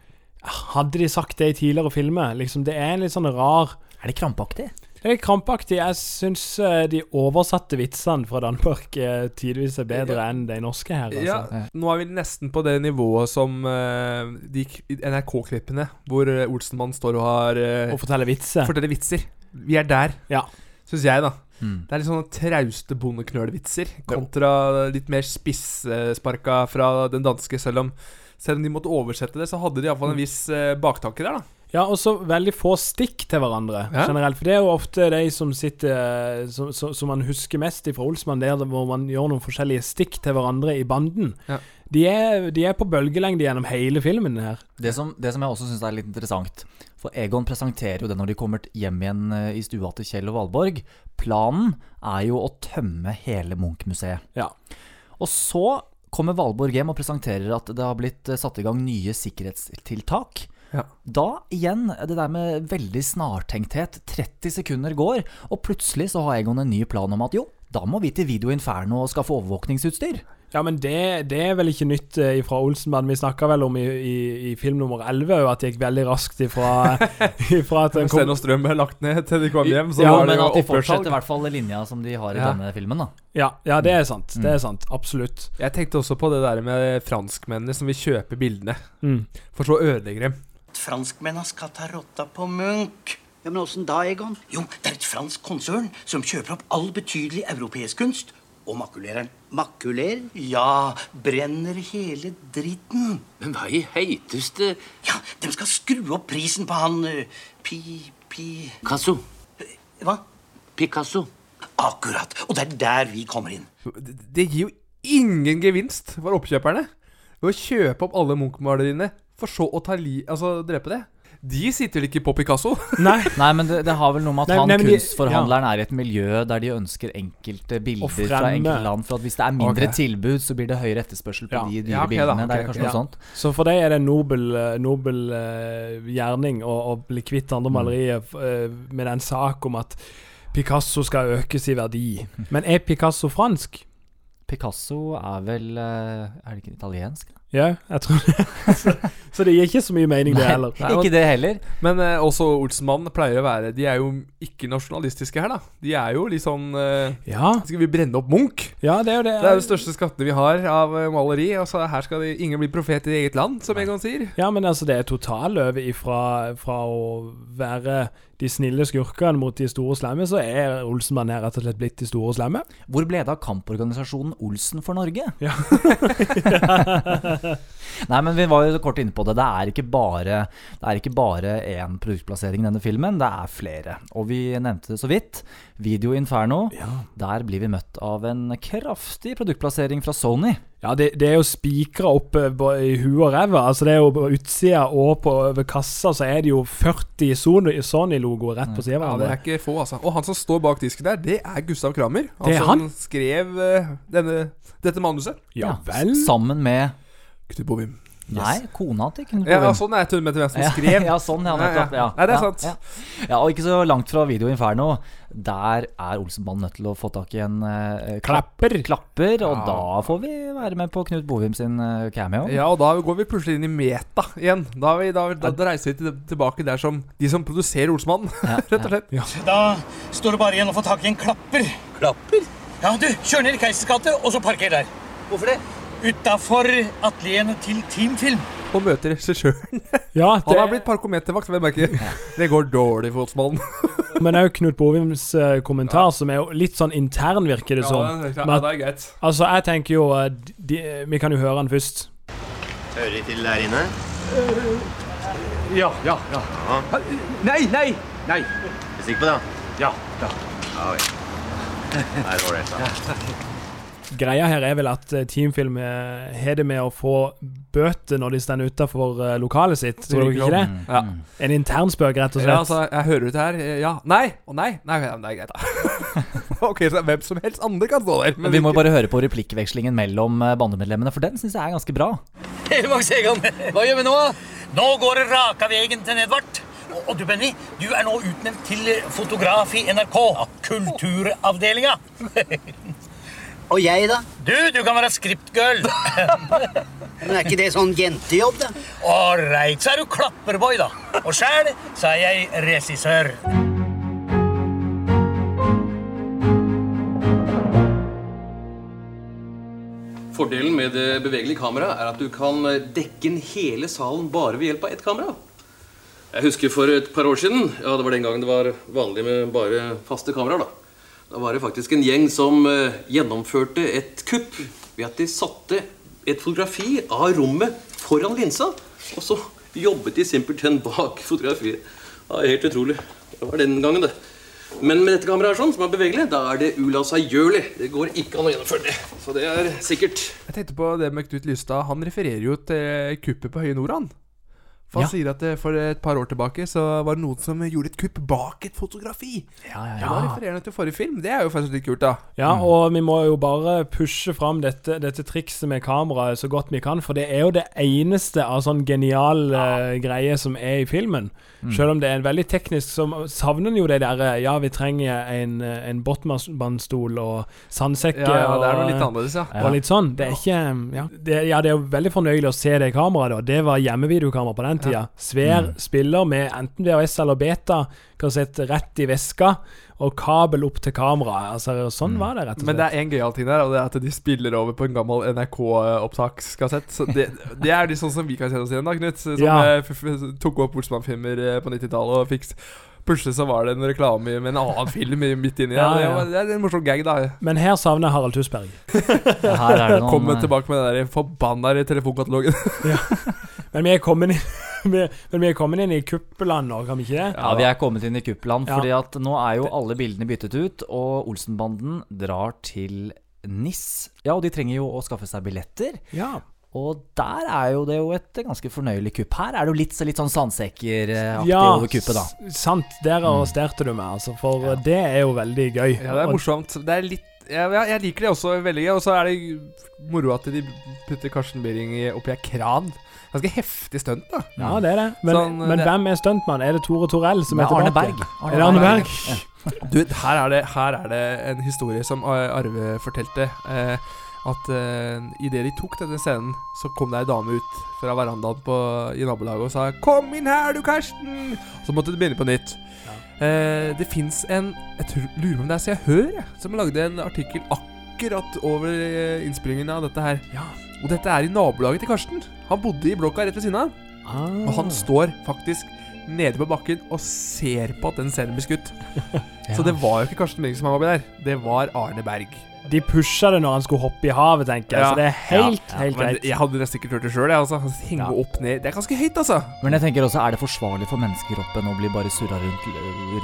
Hadde de sagt det i tidligere filmer? Liksom, det er en litt sånn rar Er det krampaktig? Det er krampaktig. Jeg syns eh, de oversatte vitsene fra Danmark eh, tidvis er bedre enn de norske her. Ja, Altså. nå er vi nesten på det nivået som eh, de NRK-klippene, hvor Olsenmann står og har Og forteller vitser. Forteller vitser. Vi er der, Ja. syns jeg, da. Mm. Det er litt sånne trauste bondeknølvitser kontra litt mer spissparka fra den danske, selv om selv om de måtte oversette det, så hadde de iallfall en viss uh, baktanke der, da. Ja, og så veldig få stikk til hverandre Ja. generelt. For det er jo ofte de som sitter Som, som, som man husker mest fra Olsmann, der hvor man gjør noen forskjellige stikk til hverandre i banden. Ja. De, er, de er på bølgelengde gjennom hele filmen her. Det som, det som jeg også syns er litt interessant For Egon presenterer jo det når de kommer hjem igjen eh, i stua til Kjell og Valborg. Planen er jo å tømme hele Munch-museet. Ja. Og så kommer Valborg hjem og presenterer at det har blitt eh, satt i gang nye sikkerhetstiltak. Ja. Da igjen, det der med veldig snartenkthet. 30 sekunder går, og plutselig så har Egon en ny plan om at jo, da må vi til Video Inferno og skaffe overvåkningsutstyr. Ja, men det, det er vel ikke nytt eh, fra Olsenband. Vi snakka vel om i, i, i film nummer 11 at det gikk veldig raskt ifra, [laughs] ifra at [laughs] kom... Strøm ble lagt ned til de kom hjem. Så Ja, var det men at de fortsetter i hvert fall linja som de har i Ja. denne filmen, da. Ja, ja, det er sant. Det Mm. er sant. Absolutt. Jeg tenkte også på det der med franskmennene som vil kjøpe bildene, Mm. for så ødelegger dem. Franskmennene skal ta rotta på Munch. Ja, Men åssen da, Egon? Jo, det er et fransk konsern som kjøper opp all betydelig europeisk kunst og makulerer den. Makuler? Ja, brenner hele dritten. Men hva i heiteste Ja, de skal skru opp prisen på han uh, Pi... Pi... Casso. Hva? Picasso. Akkurat. Og det er der vi kommer inn. Det, det gir jo ingen gevinst for oppkjøperne ved å kjøpe opp alle Munch-maleriene, for så å ta li, altså drepe det. De sitter vel ikke på Picasso? [laughs] Nei. Nei, men det, det har vel noe med at Nei, han nei, de- kunstforhandleren er i et miljø der de ønsker enkelte bilder fra enkelte land. For at hvis det er mindre okay. tilbud, så blir det høyere etterspørsel på Ja. de dyre Ja, ok da, bildene. det er kanskje noe sånt. Så for deg er det en nobel, eh, nobel uh, gjerning å, å bli kvitt andre Mm. malerier eh, med en sak om at Picasso skal økes i verdi. Men er Picasso fransk? Picasso er vel uh, Er det ikke italiensk? Ja, jeg tror det. [laughs] så, så det gir ikke så mye mening, det Nei, heller. ikke det heller. Men uh, også Olsmann pleier å være De er jo ikke nasjonalistiske her, da. De er jo litt sånn uh, Ja. Skal vi brenne opp Munch? Ja, det er jo det. Det er jo de største skattene vi har av eh, maleri. Og så her skal de, ingen bli profet i eget land, som Egon sier. Ja, men altså, det er totalløp ifra fra å være de snille skurkene mot de store slemme, så er Olsenmann her rett og slett blitt de store slemme. Hvor ble det av kamporganisasjonen Olsen for Norge? Ja. [laughs] [laughs] Nei, men vi var jo kort inne på det. Det er ikke bare Det er ikke bare én produktplassering i denne filmen, det er flere. Og vi nevnte det så vidt. Video Inferno. Der blir vi møtt av en kraftig produktplassering fra Sony. Ja, det, det er jo spikra opp eh, i huet og ræva. Altså, det er jo på utsida og på over kassa så er det jo 40 Sony- Sony-logoer rett på sida Ja, det er ikke få, altså. Og han som står bak disken der, det er Gustav Kramer. Det er som han? skrev eh, denne, dette manuset. Ja vel? Sammen med Knut Bovim. Nei, kona til Knut Bovim. Ja, sånn er jeg med hvem som skrev. [laughs] Ja, sånn, ja, nettopp. Ja, Nei, det er ja, sant. Ja. ja, og ikke så langt fra Video Inferno. Der er Olsenbanen nødt til å få tak i en uh, Klapper. klapper og Ja. da får vi være med på Knut Bovim sin uh, cameo. Ja, og da går vi plutselig inn i meta igjen. Da, er vi, da, da, da reiser vi til, tilbake der som de som produserer Olsenmannen, [laughs] rett og slett. Da står det bare igjen å få tak i en klapper. Klapper? Ja, du, kjør ned i Keisers gate, og så parker der. Hvorfor det? Utafor atelierene til Teamfilm. Og møter regissøren. [laughs] Ja, Han har blitt parkometervakt, vel merker. Det går dårlig for Olsmannen. [laughs] men òg Knut Bovims kommentar, kommentar, som er jo litt sånn intern, virker det Ja, som. det er Ja, det er greit. Altså, jeg tenker jo eh, de, Vi kan jo høre han først. Hører de til der inne? Ja, ja, ja. Nei, nei, nei. Er du sikker på det? Ja, ja. Ja vel. Det er ålreit, da. [laughs] Greia her er vel at eh, Teamfilm eh, har det med å få bøter når de står utafor lokalet sitt. Tror dere ikke det? Ja. En internspøk, rett og Ja, slett. altså, jeg hører ut her. eh, Ja. Nei. Å nei. Nei, ja, det er greit, da. [laughs] ok, så hvem som helst andre kan stå der. Men vi må ikke- bare høre på replikkvekslingen mellom eh, bandemedlemmene, for den syns jeg er ganske bra. Max hva gjør vi nå? Nå går det raka veien til Nedvart. Og du, Benny, du er nå utnevnt til fotograf i NRK. Kulturavdelinga. [laughs] Og jeg, da? Du, du kan være scriptgirl. [laughs] Men er ikke det sånn jentejobb, da? Ålreit, så er du klapperboy, da. Og sjæl så er jeg regissør. Fordelen med det bevegelige kameraet er at du kan dekke inn hele salen bare ved hjelp av ett kamera. Jeg husker for et par år siden, ja det var den gangen det var vanlig med bare faste kameraer, da. Da var det faktisk en gjeng som eh, gjennomførte et kupp ved at de satte et fotografi av rommet foran linsa, og så jobbet de simpelthen bak [laughs] fotografiet. Ja, helt utrolig. Det var den gangen, det. Men med dette kameraet sånn, som er bevegelig, da er det ulassagjørlig. Det går ikke an å gjennomføre det. Så det er sikkert. Jeg tenkte på det med Knut Lystad. Han refererer jo til kuppet på Høye Nord, han. For han Ja. sier at eh, for et par år tilbake så var det noen som gjorde et kupp bak et fotografi. Ja, ja, Da refererer han til forrige film. Det er jo faktisk litt kult, da. Ja, og vi må jo bare pushe fram dette, dette trikset med kameraet så godt vi kan, for det er jo det eneste av sånn genial eh, greie som er i filmen. Mm. Selv om det er en veldig teknisk, så savner en jo det derre Ja, vi trenger en, eh, en Botman-stol og sandsekker Ja, ja, det er noe litt annerledes, ja. Og litt sånn. Det er ikke Ja, det, ja, det er jo veldig fornøyelig å se det kameraet, da. Det var hjemmevideokamera på den tida. Svær Mm. spiller med enten VHS eller beta, kassett rett i veska, og kabel opp til kamera. Altså, sånn var det, rett og slett. Men det er en gøyal ting der, og det er at de spiller over på en gammel NRK-opptakskassett. Så det, [laughs] det er litt sånn som vi kan kjenne oss igjen, da, Knut. Som Ja. eh, f f tok opp Olsmann-filmer eh, på 90-tallet og fikk Plutselig så var det en reklame med en annen film midt inni [laughs] Ja, ja. Det, er en morsom gag, da. Men her savner jeg Harald Tusberg. [laughs] Her er det noen, Kommer eh, tilbake med den der forbanna telefonkatalogen. Men vi er kommet inn [laughs] vi- Men vi er kommet inn i kuppeland nå, kan vi ikke det? Ja, vi er kommet inn i Kuppeland Ja. fordi at nå er jo alle bildene byttet ut, og Olsenbanden drar til NIS. Ja, og de trenger jo å skaffe seg billetter. Ja. Og der er jo det jo et ganske fornøyelig kupp. Her er det jo litt, litt sånn sandsekkeraktig Ja, over kuppet, da. sant. Der arresterte du meg, altså. For det er jo veldig gøy. Ja, det er morsomt. Det er litt ja, ja, Jeg liker det også veldig. Og så er det moro at de putter Karsten Behring i- oppi ei kran. Ganske heftig stunt, da. Ja, det er det. Men, Sånn, men det- hvem er stuntmann? Er det Tore Torell som er er Arne tilbake? Berg. Er det Arne Berg? [laughs] Du, her er, det, her er det en historie som Arve fortalte. Eh, at eh, idet de tok denne scenen, så kom det ei dame ut fra verandaen på, i nabolaget og sa 'Kom inn her, du, Karsten!' Så måtte de begynne på nytt. Eh, det fins en Jeg tror, lurer på om det er Se og Hør, som lagde en artikkel akkurat over eh, innspillingen av dette her. Og dette er i nabolaget til Karsten. Han bodde i blokka rett ved siden av. Ah. Og han står faktisk nede på bakken og ser på at den scenen blir skutt. [laughs] Så det var jo ikke Karsten Berg som var oppi der. Det var Arne Berg. De pusha det når han skulle hoppe i havet, tenker jeg. Så det er helt, Ja, helt greit. Jeg hadde nesten ikke turt det sjøl. Altså. Henge opp ned Det er ganske høyt, altså. Men jeg tenker også, er det forsvarlig for menneskekroppen å bli bare surra rundt,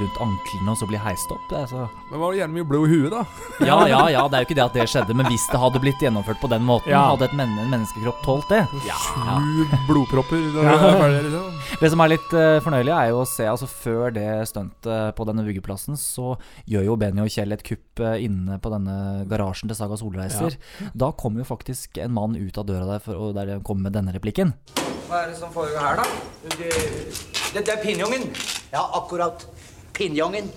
rundt anklene og så bli heist opp? Altså. så Men var det gjerne mye blod i huet, da? [laughs] Ja, ja, ja, det er jo ikke det at det skjedde, men hvis det hadde blitt gjennomført på den måten, Ja. hadde et men en menneskekropp tålt det? Ja. Sju blodpropper Ja. er liksom. Det som er litt uh, fornøyelig, er jo å se altså Før det stuntet på denne byggeplassen, så gjør jo Benny og Kjell et kupp uh, inne på denne garasjen til Saga Solreiser. Da kommer jo faktisk en mann ut av døra der, for, og der kommer med denne replikken. Hva er det som foregår her, da? Det, det, det er pinjongen. Ja, akkurat. Pinjongen.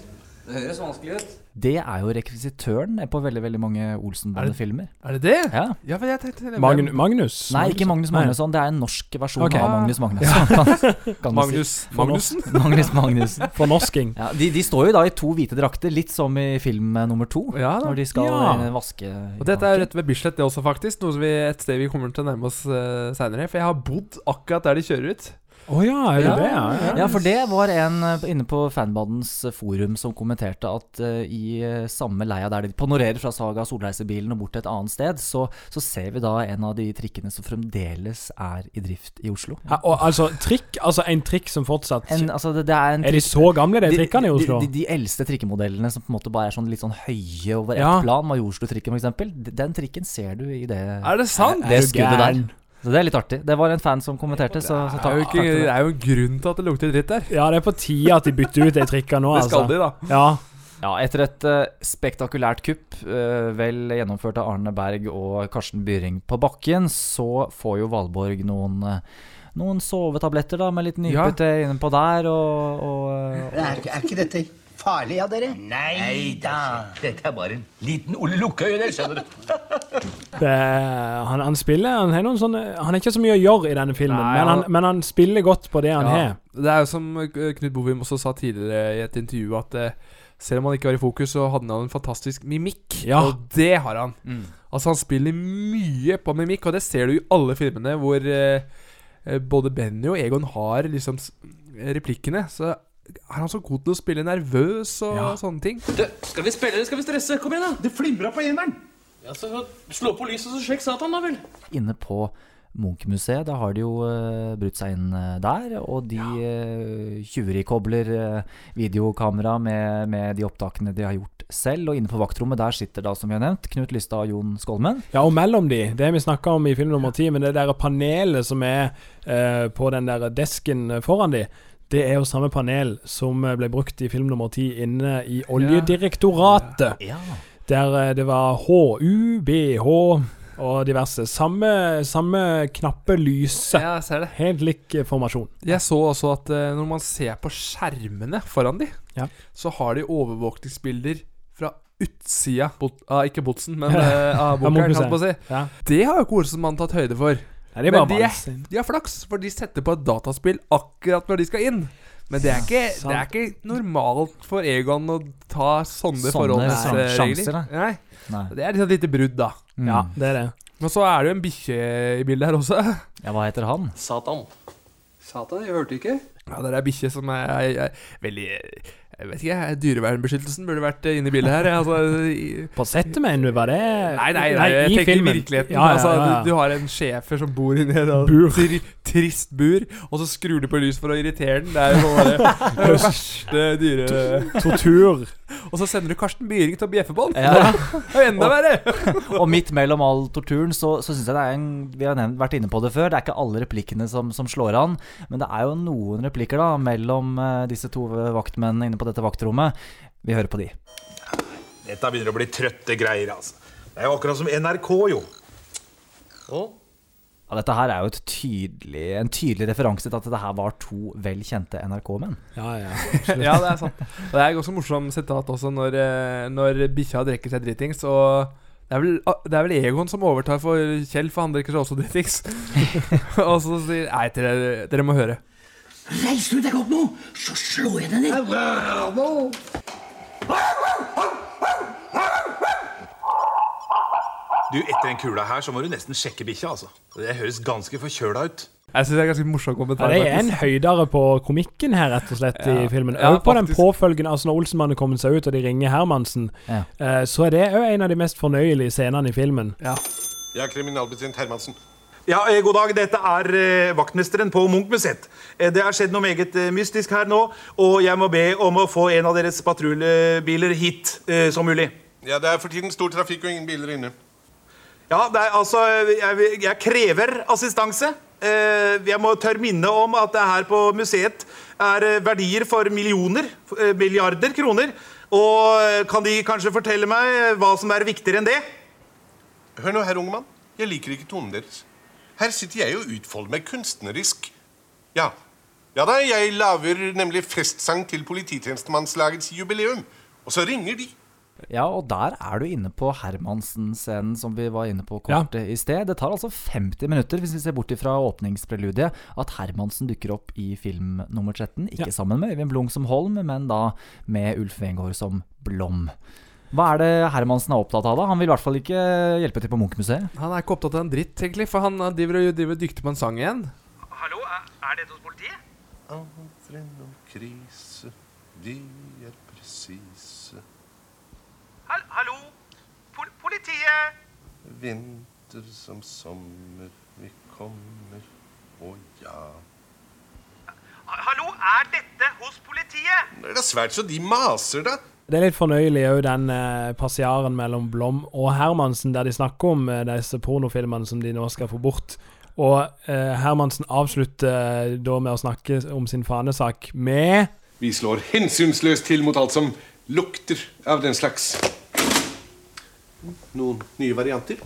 Det høres vanskelig ut. Det er jo rekvisitøren på veldig veldig mange Olsenbande-filmer. Er det det? Ja. Ja, for jeg tenkte Magn Magnus? Nei, ikke Magnus Magnusson. Det er en norsk versjon okay. av Magnus Magnusson. Ja. [laughs] kan- kan Magnus si. Magnussen? [laughs] Magnus Magnussen. Fornorsking. Ja, de, de står jo da i to hvite drakter, litt som i film eh, nummer to. Ja, da. når de skal Ja. eh, vaske Og dette er jo rett ved Bislett, det også, faktisk. Noe som vi, et sted vi kommer til å nærme oss uh, seinere. For jeg har bodd akkurat der de kjører ut. Å ja, er det det? Ja, ja. Ja, for det var en eh, inne på Fanbadens eh, forum som kommenterte at uh, i samme leia der de panorerer fra Saga Solreisebilen og bort til et annet sted, så, så ser vi da en av de trikkene som fremdeles er i drift i Oslo. Ja, og altså, trikk, altså en trikk som fortsatt En, altså, det, det er, en Er de så gamle, de trikkene i Oslo? De, de, de eldste trikkemodellene som på en måte bare er sånn litt sånn høye over ett Ja. plan, Majorstutrikken f.eks., den trikken ser du i det Er det sant? Det Er du skuddet der. Så det er litt artig. Det var en fan som kommenterte, så, så Det er jo, ikke, det er jo en grunn til at det lukter dritt der. Ja, det er på tide at de bytter ut de trikkene nå, Det skal altså. de, da. Ja. Ja, etter et eh, spektakulært kupp, eh, vel gjennomført av Arne Berg og Karsten Byring på bakken, så får jo Valborg noen eh, noen sovetabletter da, med litt nypete innpå der, og, og og Er, er ikke dette farlig av dere? Nei da. Dette er bare en liten Ole Lukkøye, det skjønner du. [laughs] Det, han, han spiller han, har noen sånne, han har ikke så mye å gjøre i denne filmen, Nei, men, han, men han spiller godt på det han Ja. har. Det er jo som Knut Bovim også sa tidligere i et intervju, at eh, selv om han ikke var i fokus, så hadde han en fantastisk mimikk. Ja. Og det har han. Mm. Altså Han spiller mye på mimikk, og det ser du i alle filmene hvor eh, eh, både Benny og Egon har liksom replikkene. Så er han så god til å spille nervøs og Ja. sånne ting. Skal vi spille eller skal vi stresse? Kom igjen, da. Det flimra på eneren. Ja, så Slå på lyset, så sjekk Satan, da vel. inne på Munch-museet. Da har de jo uh, brutt seg inn eh, der, og de uh, tjuverikobler uh, videokamera med, med de opptakene de har gjort selv. Og inne på vaktrommet der sitter da, som vi har nevnt, Knut Lystad og Jon Skolmen. Ja, og mellom de, det vi snakka om i film nummer ti, men det der panelet som er eh, på den der desken foran de, det er jo samme panel som eh, ble brukt i film nummer ti inne i Oljedirektoratet. Ja. Der eh, det var HU, BH og diverse. Samme, samme knappe lyset. Ja, jeg ser det. Helt lik eh, formasjon. Jeg så også at når man ser på skjermene foran de, Ja. så har de overvåkningsbilder fra utsida ah, Ikke botsen, men [laughs] av bunkeren, på å si. Ja. Det har jo ikke Olsenmannen tatt høyde for. Det men de, er, de har flaks, for de setter på et dataspill akkurat når de skal inn. Men det er ikke, ja, det er ikke normalt for Egon å ta sånne, Sånne forholdsregler. Nei. Nei. Det er liksom et lite brudd, da. Mm. Ja, det er det. Men så er det jo en bikkje i bildet her også. Ja, hva heter han? Satan. Satan, jeg hørte ikke. Ja, det er ei bikkje som er, er, er veldig Jeg vet ikke, Dyrevernbeskyttelsen burde vært inne i bildet her. Altså, i, På settet, mener du? Var det Nei, nei, nei, jeg i filmen. virkeligheten. Ja, ja, altså, ja, altså, Du, du har en schæfer som bor inni et Bur. tri, trist bur, og så skrur du på lys for å irritere den. Det er jo bare [laughs] det verste dyre... Tortur. Og så sender du Karsten Byring til å bjeffe på den. Ja. Det er enda verre! og midt mellom all torturen så, så syns jeg det er en Vi har nevnt, vært inne på det før. Det er ikke alle replikkene som, som slår an. Men det er jo noen replikker da mellom eh, disse to vaktmennene inne på dette vaktrommet. Vi hører på de. Dette begynner å bli trøtte greier, altså. Det er jo akkurat som NRK, jo. Ja, dette her er jo et tydelig, en tydelig referanse til at det her var to vel kjente NRK-menn. Ja, ja, [laughs] ja, det er sant. Og det er også morsomt sitat også når, eh, når bikkja drikker seg dritings. Og det er, vel, det er vel Egon som overtar for Kjell, for han drikker seg også dritings. [laughs] [laughs] og så sier Nei, dere, dere må høre. Reiser du deg opp nå, så slår jeg deg ned. Du, Etter den kula her så må du nesten sjekke bikkja. altså. Det høres ganske forkjøla ut. Jeg synes det er ganske morsom Ja, kommentar. det er en høydere på komikken her, rett og slett, i Ja. filmen. Ja, Og på den påfølgende, altså når Olsenmannen kommer seg ut og de ringer Hermansen, Ja. eh, så er det òg en av de mest fornøyelige scenene i filmen. Ja. Jeg er kriminalbetjent Hermansen. Ja, eh, God dag. Dette er eh, vaktmesteren på Munch-museet. Eh, det har skjedd noe meget mystisk her nå, og jeg må be om å få en av deres patruljebiler hit som mulig. Ja, Det er for tiden stor trafikk og ingen biler inne. Ja, det er altså Jeg, jeg krever assistanse. Jeg må tørre minne om at det her på museet er verdier for millioner, milliarder kroner. Og kan de kanskje fortelle meg hva som er viktigere enn det? Hør nå her, unge mann. Jeg liker ikke tonen deres. Her sitter jeg og utfolder meg kunstnerisk. Ja. Ja da, jeg lager nemlig festsang til polititjenestemannslagets jubileum. Og så ringer de. Ja, og der er du inne på Hermansen-scenen som vi var inne på kort i sted. Det tar altså 50 minutter, hvis vi ser bort fra åpningspreludiet, at Hermansen dukker opp i film nummer 13. Ikke Ja. sammen med Øyvind Blung som Holm, men da med Ulf Wengård som Blom. Hva er det Hermansen er opptatt av, da? Han vil i hvert fall ikke hjelpe til på Munch-museet. Han er ikke opptatt av en dritt, egentlig, for han driver og driver og dykter på en sang igjen. Hallo, er dette hos politiet? Aldri noen krise, de er presise. Hall hallo? Pol politiet? Vinter som sommer, vi kommer, å ja. Hallo, er dette hos politiet? Det er svært så de maser, da. Det er litt fornøyelig òg, den eh, passiaren mellom Blom og Hermansen, der de snakker om eh, disse pornofilmene som de nå skal få bort. Og eh, Hermansen avslutter eh, da med å snakke om sin fanesak med Vi slår hensynsløst til mot alt som lukter av den slags. Noen nye varianter? [laughs]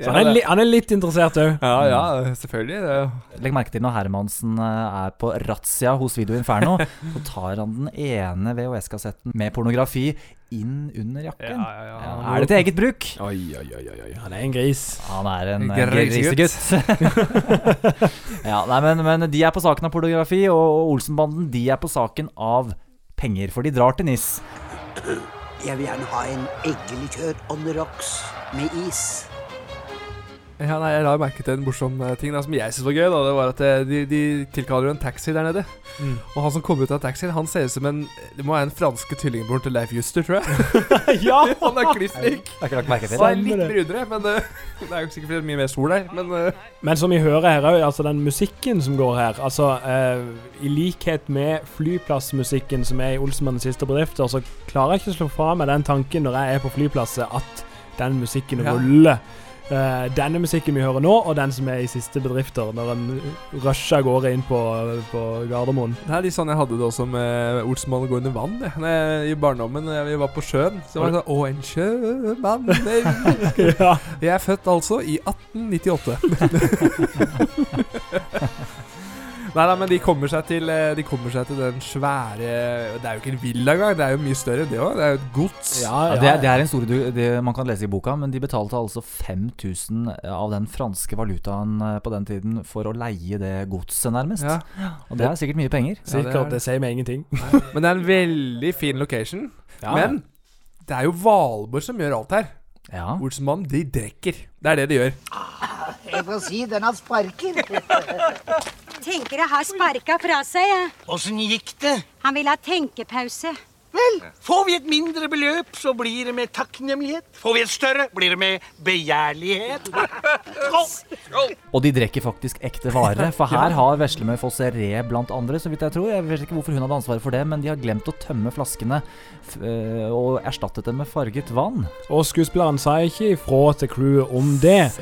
Så han, er li han er litt interessert òg. Ja, ja, selvfølgelig. Legg merke til når Hermansen eh, er på razzia hos Video Inferno, [laughs] så tar han den ene VHS-kassetten med pornografi inn under jakken. Ja, er det til eget bruk? Oi, oi, oi, oi. Han er en gris. Han er en eh, grisegutt. [laughs] ja, nei, men, men de er på saken av pornografi, og, og Olsenbanden de er på saken av penger, for de drar til NIS. Jeg vil gjerne ha en eggelikør on the rocks med is. Ja, nei, Jeg la merke til en morsom eh, ting da, som jeg syntes var gøy. da Det var at eh, De, de tilkaller jo en taxi der nede. Mm. Og han som kommer ut av taxien, han ser ut som en Det må være en franske tvillingbroren til Leif Juster, tror jeg. [laughs] ja! [laughs] Han er kliss lik. Han er litt brunere, men eh, [laughs] det er jo sikkert fordi det er mye mer sol der. Men uh. Men som vi hører her òg, altså den musikken som går her Altså, uh, i likhet med flyplassmusikken som er i Olsenmannens siste bedrifter, så klarer jeg ikke å slå fra meg den tanken når jeg er på flyplasset, at den musikken Ja. ruller. Eh, denne musikken vi hører nå, og den som er i siste bedrifter, når en rusher av gårde inn på, på Gardermoen. det er litt sånn jeg hadde det også med Olsenmann gå under vann. Jeg. Når jeg, I barndommen når vi var på sjøen, så var det sånn Å, en sjømann. [laughs] Ja. Jeg er født altså i 1898. [laughs] Nei da, men de kommer seg til eh, De kommer seg til den svære Det er jo ikke en villa engang, det er jo mye større enn det òg. Det er jo et gods. Ja, det, er, det er en store du, det man kan lese i boka, men de betalte altså 5000 av den franske valutaen eh, på den tiden for å leie det godset, nærmest. Ja. Og det er sikkert mye penger. Sikkert. Det sier meg ingenting. [laughs] Men det er en veldig fin location. Ja. Men det er jo Valborg som gjør alt her. Ja. Olsenmannen, de drikker. Det er det de gjør. Jeg får si den har sparker. Tenker jeg har sparka fra seg, jeg. Åssen gikk det? Han vil ha tenkepause. Vel, får vi et mindre beløp, så blir det med takknemlighet. Får vi et større, blir det med begjærlighet. [laughs] Og de drikker faktisk ekte vare, for [laughs] her har Veslemøy Fossere blant andre, så vidt jeg tror. Jeg vet ikke hvorfor hun hadde ansvaret for det, men de har glemt å tømme flaskene øh, og erstattet dem med farget vann. Og skuespilleren sa ikke ifra til crewet om det.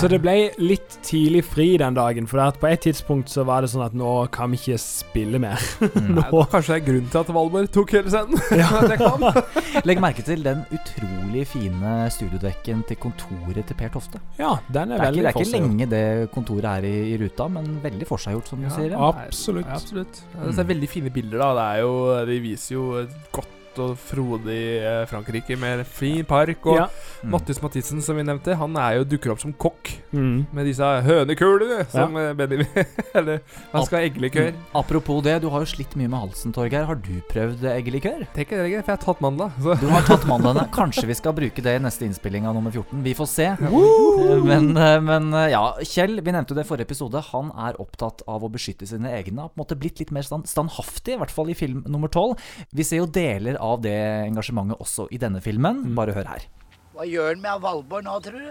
Så det ble litt tidlig fri den dagen. For at på et tidspunkt så var det sånn at nå kan vi ikke spille mer. Nei, [laughs] nå. Kanskje det er grunnen til at Valborg tok hele scenen. [laughs] [laughs] det Ja. Legg merke til den utrolig fine studiodekken til kontoret til Per Tofte. Ja, den er det er veldig ikke, det er ikke lenge det kontoret er i, i ruta, men veldig forseggjort, som du sier. Absolutt. Ja, absolutt. Ja, det er veldig fine bilder, da. Det er jo, de viser jo et godt og frodig eh, Frankrike med fin park. Og Ja. Mm. Mattis Mathisen, som vi nevnte, han er jo dukker opp som kokk. Mm. Med disse hønekulene som ja. Benny [laughs] Eller han skal ha eggelikør. Apropos det, du har jo slitt mye med halsen, Torgeir. Har du prøvd eggelikør? Tenk deg det, for jeg har tatt mandla. så- Du har tatt mandlene. Kanskje vi skal bruke det i neste innspilling av nummer 14. Vi får se. Men, eh, men eh, ja, Kjell, vi nevnte det i forrige episode. Han er opptatt av å beskytte sine egne. Har på en måte blitt litt mer standhaftig, i hvert fall i film nummer 12. Vi ser jo deler av det engasjementet også i denne filmen. Bare hør her. Hva gjør han med Valborg nå, tror du?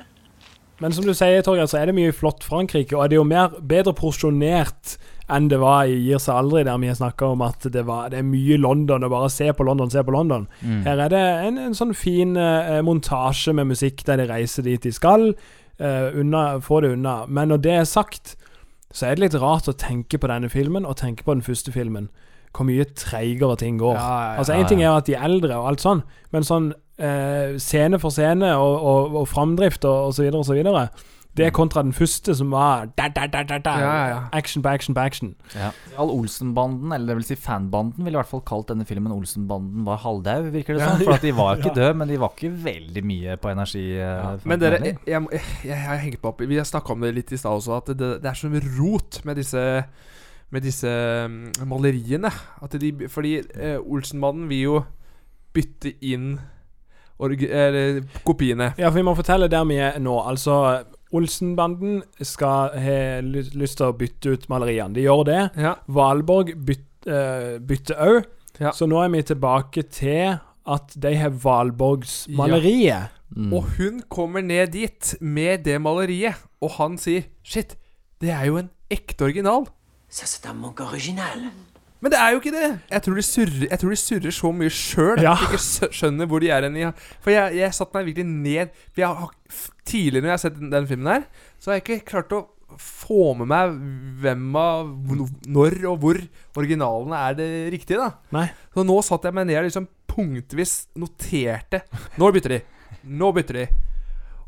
Men som du sier, Torgeir, så er det mye flott Frankrike, og det er jo mer bedre porsjonert enn det var i Gir seg aldri, der vi har snakka om at det, var, det er mye London, og bare se på London, se på London. Mm. Her er det en, en sånn fin eh, montasje med musikk der de reiser dit de skal, eh, unna, få det unna. Men når det er sagt, så er det litt rart å tenke på denne filmen, og tenke på den første filmen. Hvor mye treigere ting går. Ja, ja, ja. altså Én ting er at de er eldre og alt sånn, men sånn eh, scene for scene og, og, og framdrift og, og så videre og så videre. Det er kontra den første, som var da, da, da, da, da. Ja, ja, ja. action på action på action. Ja. All Olsenbanden, eller det vil si fanbanden, ville i hvert fall kalt denne filmen Olsenbanden var halvdau, virker det som. Sånn, For at de var [laughs] ikke ja. døde, men de var ikke veldig mye på energi. eh, Men dere, jeg, jeg, jeg, jeg har hengt meg opp Vi har snakka om det litt i stad også, at det, det er så mye rot med disse Med disse mm, maleriene. At de, fordi eh, Olsenmannen vil jo bytte inn orgi, eller, kopiene. Ja, for vi må fortelle der vi er nå. Altså, Olsenbanden skal ha lyst til å bytte ut maleriene. De gjør det. Ja. Valborg byt, eh, bytter òg. Ja. Så nå er vi tilbake til at de har Valborgs maleriet. Mm. Og hun kommer ned dit med det maleriet, og han sier Shit, det er jo en ekte original. Ça, c'est un manque original. Men det er jo ikke det! Jeg tror de surrer, jeg tror de surrer så mye sjøl Ja. at de ikke skjønner hvor de er hen i For jeg, jeg satte meg virkelig ned For jeg har, Tidligere når jeg har sett den, den filmen her, så har jeg ikke klart å få med meg hvem av hvor- Når og hvor originalene er det riktige, da. Nei. Så nå satt jeg meg ned og liksom punktvis noterte. Nå bytter de! Nå bytter de!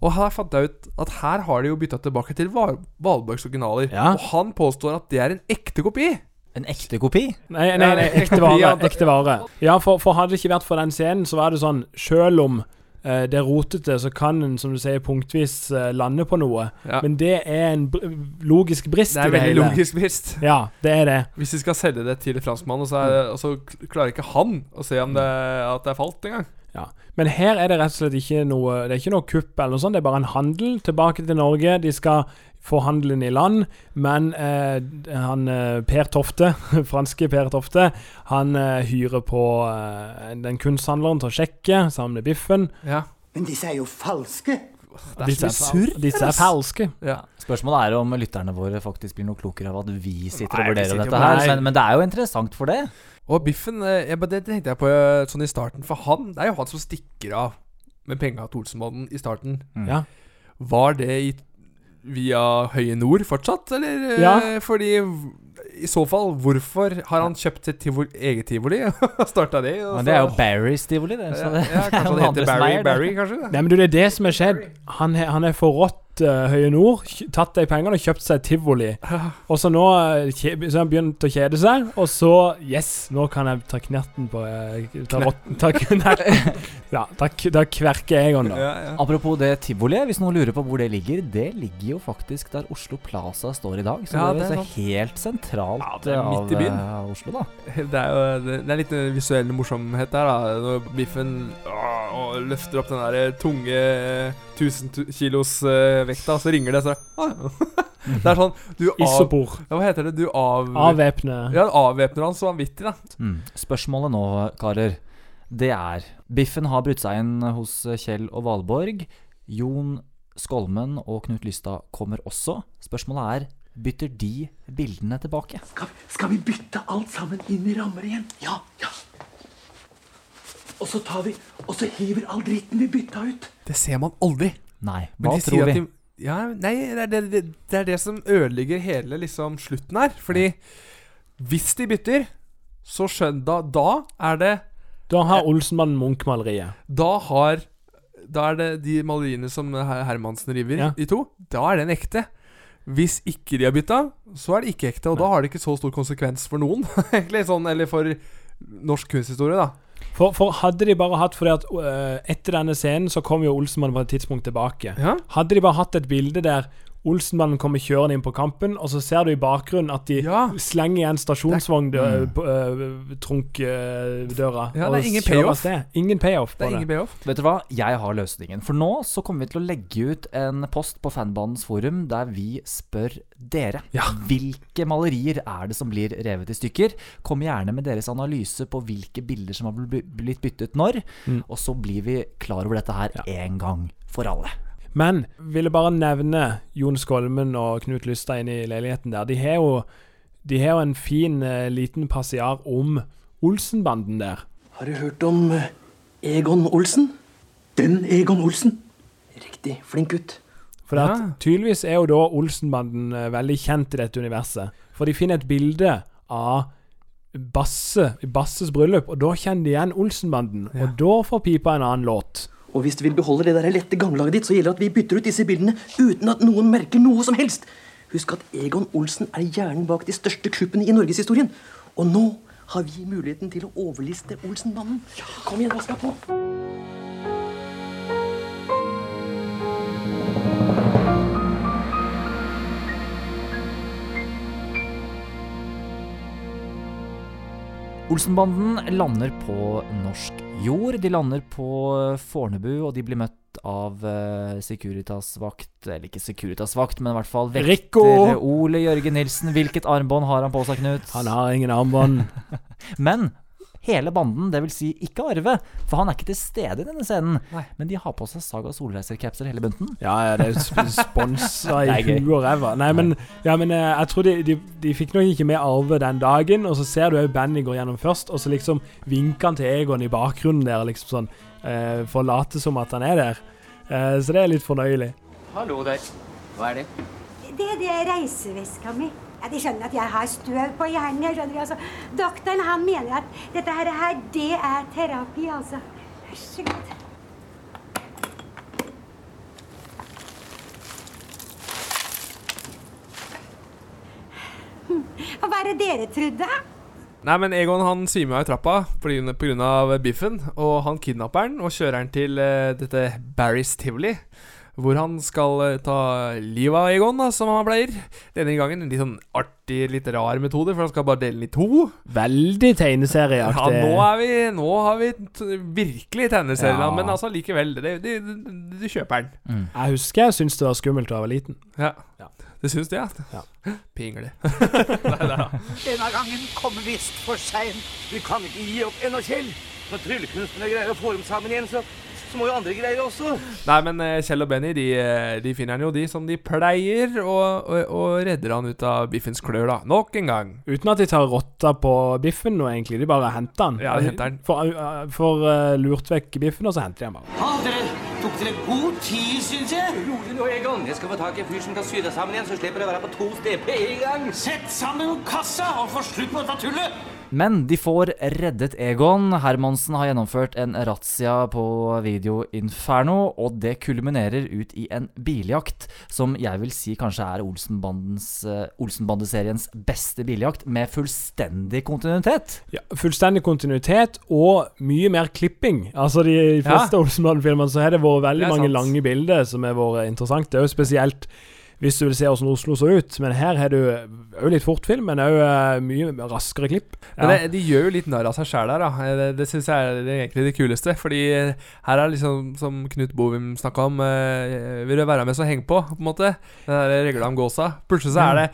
Og her fant jeg ut at her har de jo bytta tilbake til Valbergs Valborgs originaler. Ja. Og han påstår at det er en ekte kopi. En ekte kopi? Nei, nei, nei ekte vare. Ekte vare. Ja, for, for hadde det ikke vært for den scenen, så var det sånn Selv om uh, det er rotete, så kan en, som du sier, punktvis uh, lande på noe. Ja. Men det er en br logisk brist Det er veldig det logisk brist. Ja, det er det. Hvis de skal selge det til franskmannen, og så, er, og så klarer ikke han å se om det, at det er falt engang. Ja. Men her er det rett og slett ikke noe Det er ikke noe kupp eller noe sånt. Det er bare en handel tilbake til Norge. De skal få handelen i land, men eh, han eh, Per Tofte, [laughs] franske Per Tofte, han eh, hyrer på eh, den kunsthandleren til å sjekke sammen med Biffen. Ja. Men disse er jo falske. Det er Disse er, surr. disse er falske. Ja. Spørsmålet er om lytterne våre faktisk blir noe klokere av at vi sitter Nei, og vurderer dette her. Men, men det er jo interessant for det. Og Biffen, eh, jeg, det tenkte jeg på eh, sånn i starten, for han Det er jo han som stikker av med penga til Olsenmannen i starten. Mm. Ja. Var det i, via Høye Nord fortsatt, eller? eh, Ja. Fordi i så fall, hvorfor har han kjøpt sitt tivoli, eget tivoli [laughs] og starta det? og Men det er jo Barrys tivoli, det. Så det, ja, kanskje [laughs] det andre heter Barry. Barry, kanskje? Nei, men du, det er det som er skjedd. Han, er- han er forrådt uh, Høye Nord, tatt de pengene og kjøpt seg tivoli. Og så nå eh, så har han begynt å kjede seg, og så Yes, nå kan jeg ta knerten på uh, Ta rotten ta knerten. [laughs] [laughs] Ja, da, da kverker jeg den, da. Ja, ja. Apropos det tivoliet, hvis noen lurer på hvor det ligger, det ligger jo faktisk der Oslo Plaza står i dag. Så Ja, det, er sant. helt sentralt Ja, det er midt i byen. eh, av Oslo, da. Det er jo det, det er litt eh, visuell morsomhet der, da. Når Biffen å, løfter opp den der tunge eh, 1000 kilos eh, vekta, så ringer det, så åh. [laughs] Det er sånn du av, Isopor. Ja, Hva heter det? Du av... Avvæpne. Ja, avvæpner han så vanvittig, da. Mm. Spørsmålet nå, karer. det er Biffen har brutt seg inn hos Kjell og Valborg. Jon Skolmen og Knut Lystad kommer også. Spørsmålet er bytter de bildene tilbake. Skal vi bytte alt sammen inn i rammer igjen? Ja, ja. Og så tar vi Og så hiver all dritten vi bytta ut. Det ser man aldri. Nei, Men hva tror at vi? De, ja, nei, det er det, det, det er det som ødelegger hele liksom, slutten her. Fordi hvis de bytter, så skjønner da, da er det Da har Olsenmannen Munch-maleriet. Da har Da er det de maleriene som Hermansen river Ja. i to. Da er den ekte. Hvis ikke de har bytta, så er det ikke ekte. Og da har det ikke så stor konsekvens for noen. [laughs] Egentlig sånn, Eller for norsk kunsthistorie, da. For, for hadde de bare hatt Fordi at uh, etter denne scenen så kom jo Olsenmann på et tidspunkt tilbake. Hadde de bare hatt et bilde der Olsenmannen kommer kjørende inn på kampen, og så ser du i bakgrunnen at de slenger igjen stasjonsvogntrunkdøra. Ja, det er ingen payoff. Ingen payoff på det. Vet du hva? Jeg har løsningen. For nå så kommer vi til å legge ut en post på Fanbanens forum der vi spør dere. Hvilke malerier er det som blir revet i stykker? Kom gjerne med deres analyse på hvilke bilder som har blitt byttet når. Mm. Og så blir vi klar over dette her en gang for alle. Men ville bare nevne Jon Skolmen og Knut Lystad inne i leiligheten der. De har jo, de har jo en fin eh, liten passiar om Olsenbanden der. Har du hørt om eh, Egon Olsen? Den Egon Olsen. Riktig. Flink gutt. For at, tydeligvis er jo da Olsenbanden eh, veldig kjent i dette universet. For de finner et bilde av Basse i Basses bryllup, og da kjenner de igjen Olsenbanden. Og da får pipa en annen låt. Og hvis du vil beholde det der lette ganglaget ditt, så gjelder det at vi bytter ut disse bildene uten at noen merker noe som helst. Husk at Egon Olsen er hjernen bak de største kuppene i norgeshistorien. Og nå har vi muligheten til å overliste Olsenbanden. Kom igjen, vask deg på. Olsenbanden lander på norsk jord. De lander på Fornebu, og de blir møtt av eh, Securitas-vakt Eller ikke Securitas-vakt, men i hvert fall Rico! vekter Ole Jørgen Nilsen. Hvilket armbånd har han på seg, Knut? Han har ingen armbånd. [laughs] men hele banden, dvs. Si ikke Arve, for han er ikke til stede i denne scenen. Men de har på seg Saga Solreiser-capser hele bunten. Ja, ja, det er sp- [laughs] sponsa i huet og ræva. Nei, men, ja, men eh, jeg tror de, de, de fikk nok ikke med Arve den dagen, og så ser du òg bandet går gjennom først, og så liksom vinker han til Egon i bakgrunnen der, liksom sånn, uh, for å late som at han er der. Uh, så det er litt fornøyelig. Hallo der. Hva er det? Det, er det reiseveska mi. Ja, de skjønner at jeg har støv på hjernen. Jeg skjønner, altså. Doktoren han mener at dette her, det er terapi, altså. Vær så god. Hm, hva er det dere trodde? Nei, men Egon han svimer av i trappa pga. biffen. Og han kidnapper han og kjører han til uh, dette Barry's Tivoli. Hvor han skal eh, ta livet av Egon, da, som han pleier. Denne gangen en litt sånn artig, litt rar metode, for han skal bare dele den i to. Veldig tegneserieaktig. Ja, nå, er vi, nå har vi t virkelig tegneserien, Ja. men altså likevel. Det, det, det, du kjøper den. Jeg husker jeg syntes det var skummelt da jeg var liten. Ja. Det syns du, ja? [laughs] Pingle. [laughs] Denne gangen kommer visst for seint. Vi kan ikke gi opp ennå, Kjell. Når tryllekunstnerne greier å få dem sammen igjen, så, så må jo andre greier også. Nei, men eh, Kjell og Benny de, eh, de finner han jo de som de pleier, og, og, og redder han ut av biffens klør, da. Nok en gang. Uten at de tar rotta på biffen nå, egentlig. De bare henter han. Ja, de henter han. Får uh, får, uh, lurt vekk biffen, og så henter de han bare. Ha, dere tok dere god tid, syns jeg. Rolig nå, Egon. Jeg skal få tak i en fyr som kan sy deg sammen igjen, så slipper jeg å være på to steder på en gang. Sett sammen kassa og få slutt på dette tullet! Men de får reddet Egon. Hermansen har gjennomført en razzia på Video Inferno, og det kulminerer ut i en biljakt som jeg vil si kanskje er Olsenbandens, eh, Olsenbandeseriens beste biljakt, med fullstendig kontinuitet. Ja, fullstendig kontinuitet og mye mer klipping. Altså De fleste Ja. Olsenbanden-filmene så har det vært veldig Det mange lange bilder som har vært interessante. Det er jo spesielt hvis du vil se hvordan Oslo så ut. Men her har du òg litt fortfilm, men òg mye raskere klipp. Men det, de gjør jo litt narr av seg sjæl her, da. Eh, Det, det syns jeg er det- egentlig det kuleste. Fordi eh, her er liksom, som Knut Bovim snakka om, eh, vil du være med så heng på, på en måte. Den der regla om gåsa. Plutselig så er det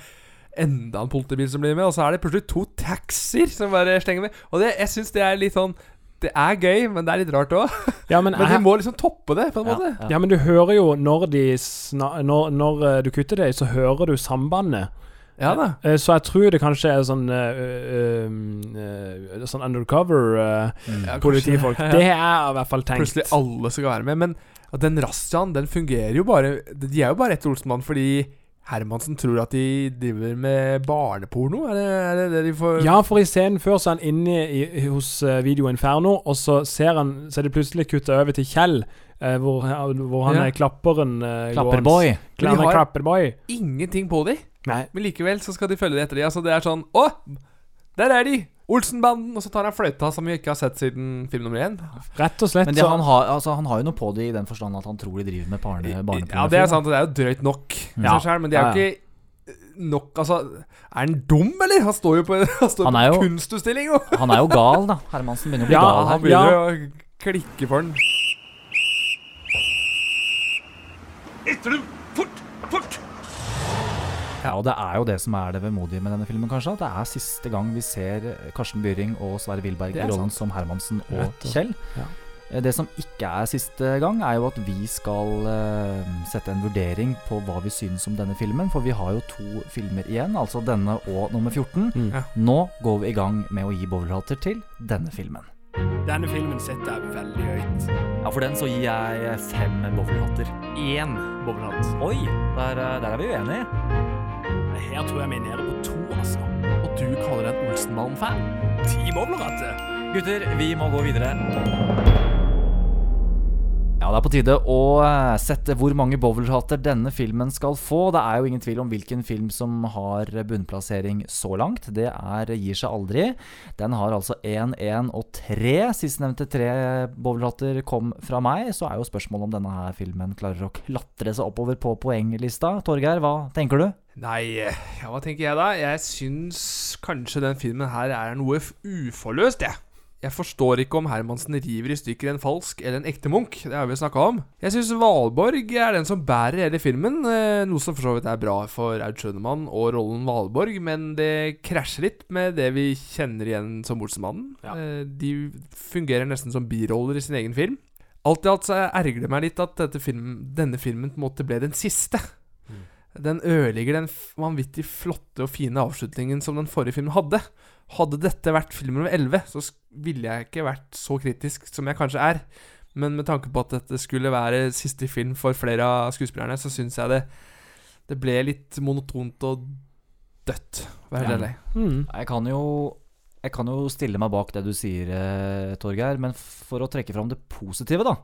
enda en politibil som blir med, og så er det plutselig to taxier som bare stenger med. Og det, jeg syns det er litt sånn Det er gøy, men det er litt rart òg. Ja, men [laughs] men jeg- de må liksom toppe det, på en måte. Ja. men du hører jo når når, når eh, du kutter det, så hører du sambandet. Ja da. Eh, Så jeg tror det kanskje er sånn uh, uh, uh, Sånn undercover eh, Mm. Ja, [laughs] ja. Det er i hvert fall tenkt. Plutselig alle skal være med. Men den razziaen, den fungerer jo bare De er jo bare etter Olsenmann fordi Hermansen tror at de driver med barneporno? Er det er det, det de får Ja, for i scenen før så er han inne i, hos eh, Video Inferno, og så ser han Så er det plutselig kutta over til Kjell, eh, hvor, hvor han Ja. er klapperen. eh, Klapperboy. de har klapperboy. ingenting på de. Nei. Men likevel så skal de følge det etter de. Altså det er sånn Å! Der er de! Olsenbanden! Og så tar han fløyta, som vi ikke har sett siden film nummer én. Rett og slett Men det, så han, har, altså, han har jo noe på det i den forstand at han tror de driver med barne, barnepornografi. Ja, det er sant, og det er jo drøyt nok Ja. seg sjøl, men det er jo Ja, ja. ikke nok Altså, er han dum, eller? Han står jo på, [laughs] han står Han på jo- kunstutstilling, jo! Han er jo gal, da. Hermansen begynner å bli Ja, gal han begynner begynner å klikke for den. Etter dem! Fort! Fort! Ja, og det er jo det som er det vemodige med denne filmen, kanskje. At det er siste gang vi ser Karsten Byring og Sverre Wilberg i rollen sant. som Hermansen og- Kjell. ja. Eh, Det som ikke er siste gang, er jo at vi skal uh, sette en vurdering på hva vi synes om denne filmen. For vi har jo to filmer igjen, altså denne og nummer 14. Mm. Ja. Nå går vi i gang med å gi bowlerhatter til denne filmen. Denne filmen setter jeg veldig høyt. Ja, for den så gir jeg fem bowlerhatter. Én bowlerhatt. Oi, der, eh, der er vi uenige. Her tror jeg vi er nede på to, altså. Og du kaller deg en Olsenmann-fan? Ti bowlerhatter. Gutter, vi må gå videre. Ja, det er på tide å eh, sette hvor mange bowlerhatter denne filmen skal få. Det er jo ingen tvil om hvilken film som har bunnplassering så langt. Det er Gir seg aldri. Den har altså 1, 1 og 3. Sistnevnte tre bowlerhatter kom fra meg. Så er jo spørsmålet om denne her filmen klarer å klatre seg oppover på poenglista. Torgeir, hva tenker du? Nei, ja, hva tenker jeg da? Jeg syns kanskje den filmen her er noe uforløst, jeg. Jeg forstår ikke om Hermansen river i stykker en falsk eller en ekte Munch. Det har vi snakka om. Jeg syns Valborg er den som bærer hele filmen, eh, noe som for så vidt er bra for Aud Schønemann og rollen Valborg, men det krasjer litt med det vi kjenner igjen som Olsenmannen. Ja. De fungerer nesten som biroller i sin egen film. Alt i alt så ergrer det meg litt at dette film, denne filmen på en måte ble den siste. Den ødelegger den vanvittig flotte og fine avslutningen som den forrige filmen hadde. Hadde dette vært film nummer 11, så ville jeg ikke vært så kritisk som jeg kanskje er. Men med tanke på at dette skulle være siste film for flere av skuespillerne, så syns jeg det Det ble litt monotont og dødt. Vær helt ærlig. Mm. Jeg kan jo jeg kan jo stille meg bak det du sier, eh, Torgeir, men for å trekke fram det positive da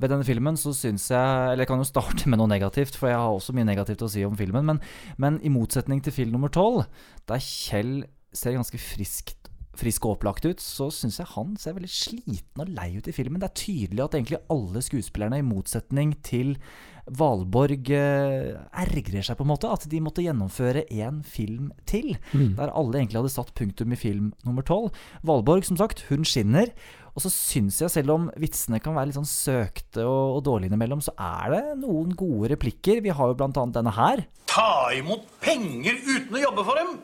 ved denne filmen, så syns jeg Eller jeg kan jo [laughs] starte med noe negativt, for jeg har også mye negativt å si om filmen. Men, men i motsetning til film nummer tolv, der Kjell ser ganske friskt frisk og opplagt ut, så syns jeg han ser veldig sliten og lei ut i filmen. Det er tydelig at egentlig alle skuespillerne, i motsetning til Valborg, eh, ergrer seg på en måte. At de måtte gjennomføre én film til. Mm. Der alle egentlig hadde satt punktum i film nummer tolv. Valborg, som sagt, hun skinner. Og så syns jeg, selv om vitsene kan være litt sånn søkte og, og dårlige innimellom, så er det noen gode replikker. Vi har jo blant annet denne her. Ta imot penger uten å jobbe for dem?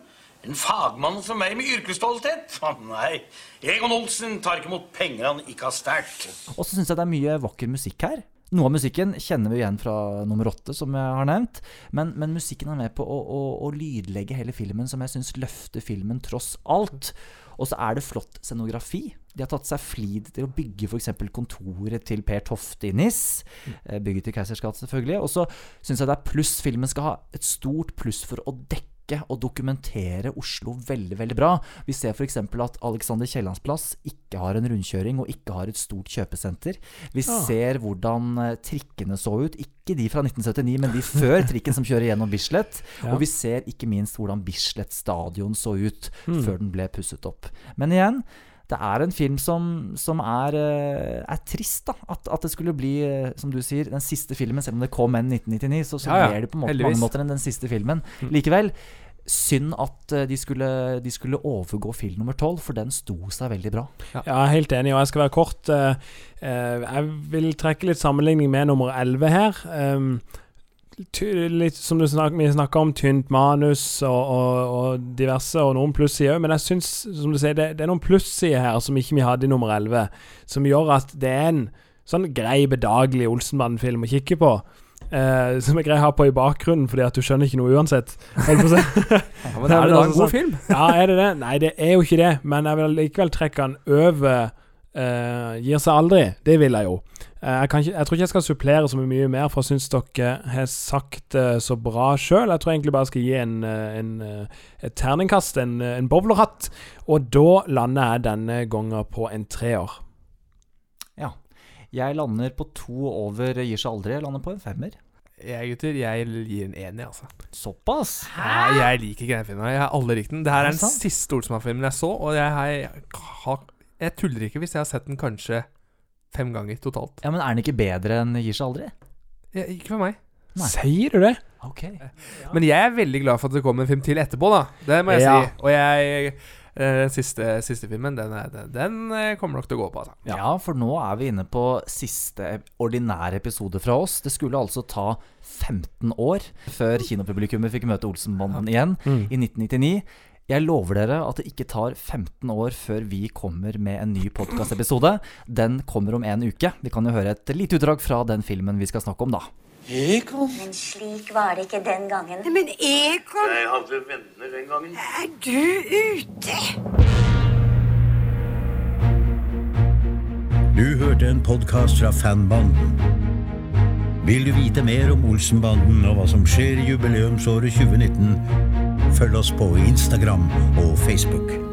En fagmann som meg med yrkesstolthet? Nei, Egon Olsen tar ikke imot penger han ikke har stjålet. Og så syns jeg det er mye vakker musikk her. Noe av musikken kjenner vi igjen fra nummer åtte, som jeg har nevnt. Men, men musikken er med på å, å, å lydlegge hele filmen, som jeg syns løfter filmen tross alt. Og så er det flott scenografi. De har tatt seg flid til å bygge f.eks. kontoret til Per Tofte i NIS. eh, Bygget til Keisers gate, selvfølgelig. Og så syns jeg det er pluss. Filmen skal ha et stort pluss for å dekke og dokumentere Oslo veldig veldig bra. Vi ser f.eks. at Alexander Kiellands plass ikke har en rundkjøring og ikke har et stort kjøpesenter. Vi Ah. ser hvordan eh, trikkene så ut. Ikke de fra 1979, men de før [laughs] trikken som kjører gjennom Bislett. Ja. Og vi ser ikke minst hvordan Bislett stadion så ut Mm. før den ble pusset opp. Men igjen, det er en film som, som er, eh, er trist, da. At, at det skulle bli, eh, som du sier, den siste filmen. Selv om det kom en 1999, så, så Ja, ja. ble det på måte, mange måter enn den siste filmen. Mm. Likevel, synd at eh, de skulle, de skulle overgå film nummer tolv, for den sto seg veldig bra. Ja, er helt enig, og jeg skal være kort. jeg vil trekke litt sammenligning med nummer 11 her. Litt som du snak, vi snakka om, tynt manus og, og, og diverse, og noen plussider òg. Men jeg syns, som du sier, det, det er noen plussider her som ikke vi hadde i nummer 11, som gjør at det er en sånn grei, bedagelig Olsenbanden-film å kikke på. Eh, som er grei å ha på i bakgrunnen, fordi at du skjønner ikke noe uansett. Si. [laughs] men er det da en god film? [laughs] ja, er det det? Nei, det er jo ikke det. Men jeg vil likevel trekke den over eh, Gir seg aldri. Det vil jeg jo. Eh, jeg, kan ikke, jeg tror ikke jeg skal supplere så mye mer, for jeg syns dere har sagt det så bra sjøl. Jeg tror egentlig bare jeg skal gi en, eh, en, eh, et terningkast, en, eh, en bowlerhatt. Og da lander jeg denne gangen på en treer. Ja. Jeg lander på to over Gir seg aldri. Jeg lander på en femmer. Jeg gutter, jeg gir en ener, altså. Såpass? Hæ? jeg liker ikke den filmen. Jeg har aldri likt den. Det her Er er den sant? siste Olsenmann-filmen jeg så, og jeg, jeg, har, jeg tuller ikke hvis jeg har sett den kanskje fem ganger totalt. Ja, Men er den ikke bedre enn Gir seg aldri? Ja, ikke for meg. Sier du det? Ok. Men jeg er veldig glad for at det kommer en film til etterpå, da. Det må jeg Ja. si. Og jeg eh, Den siste, siste filmen, den, er, den, den eh, kommer nok til å gå på, altså. Ja. for nå er vi inne på siste ordinære episode fra oss. Det skulle altså ta 15 år før kinopublikummet fikk møte Olsenbanden igjen, Mm. i 1999. Jeg lover dere at det ikke tar 15 år før vi kommer med en ny podkastepisode. Den kommer om en uke. Vi kan jo høre et lite utdrag fra den filmen vi skal snakke om, da. Egon? Men slik var det ikke den gangen. Men Egon, Jeg hadde venner den gangen. er du ute? Du hørte en podkast fra Fanbanden. Vil du vite mer om Olsenbanden og hva som skjer i jubileumsåret 2019, følg oss på Instagram og Facebook.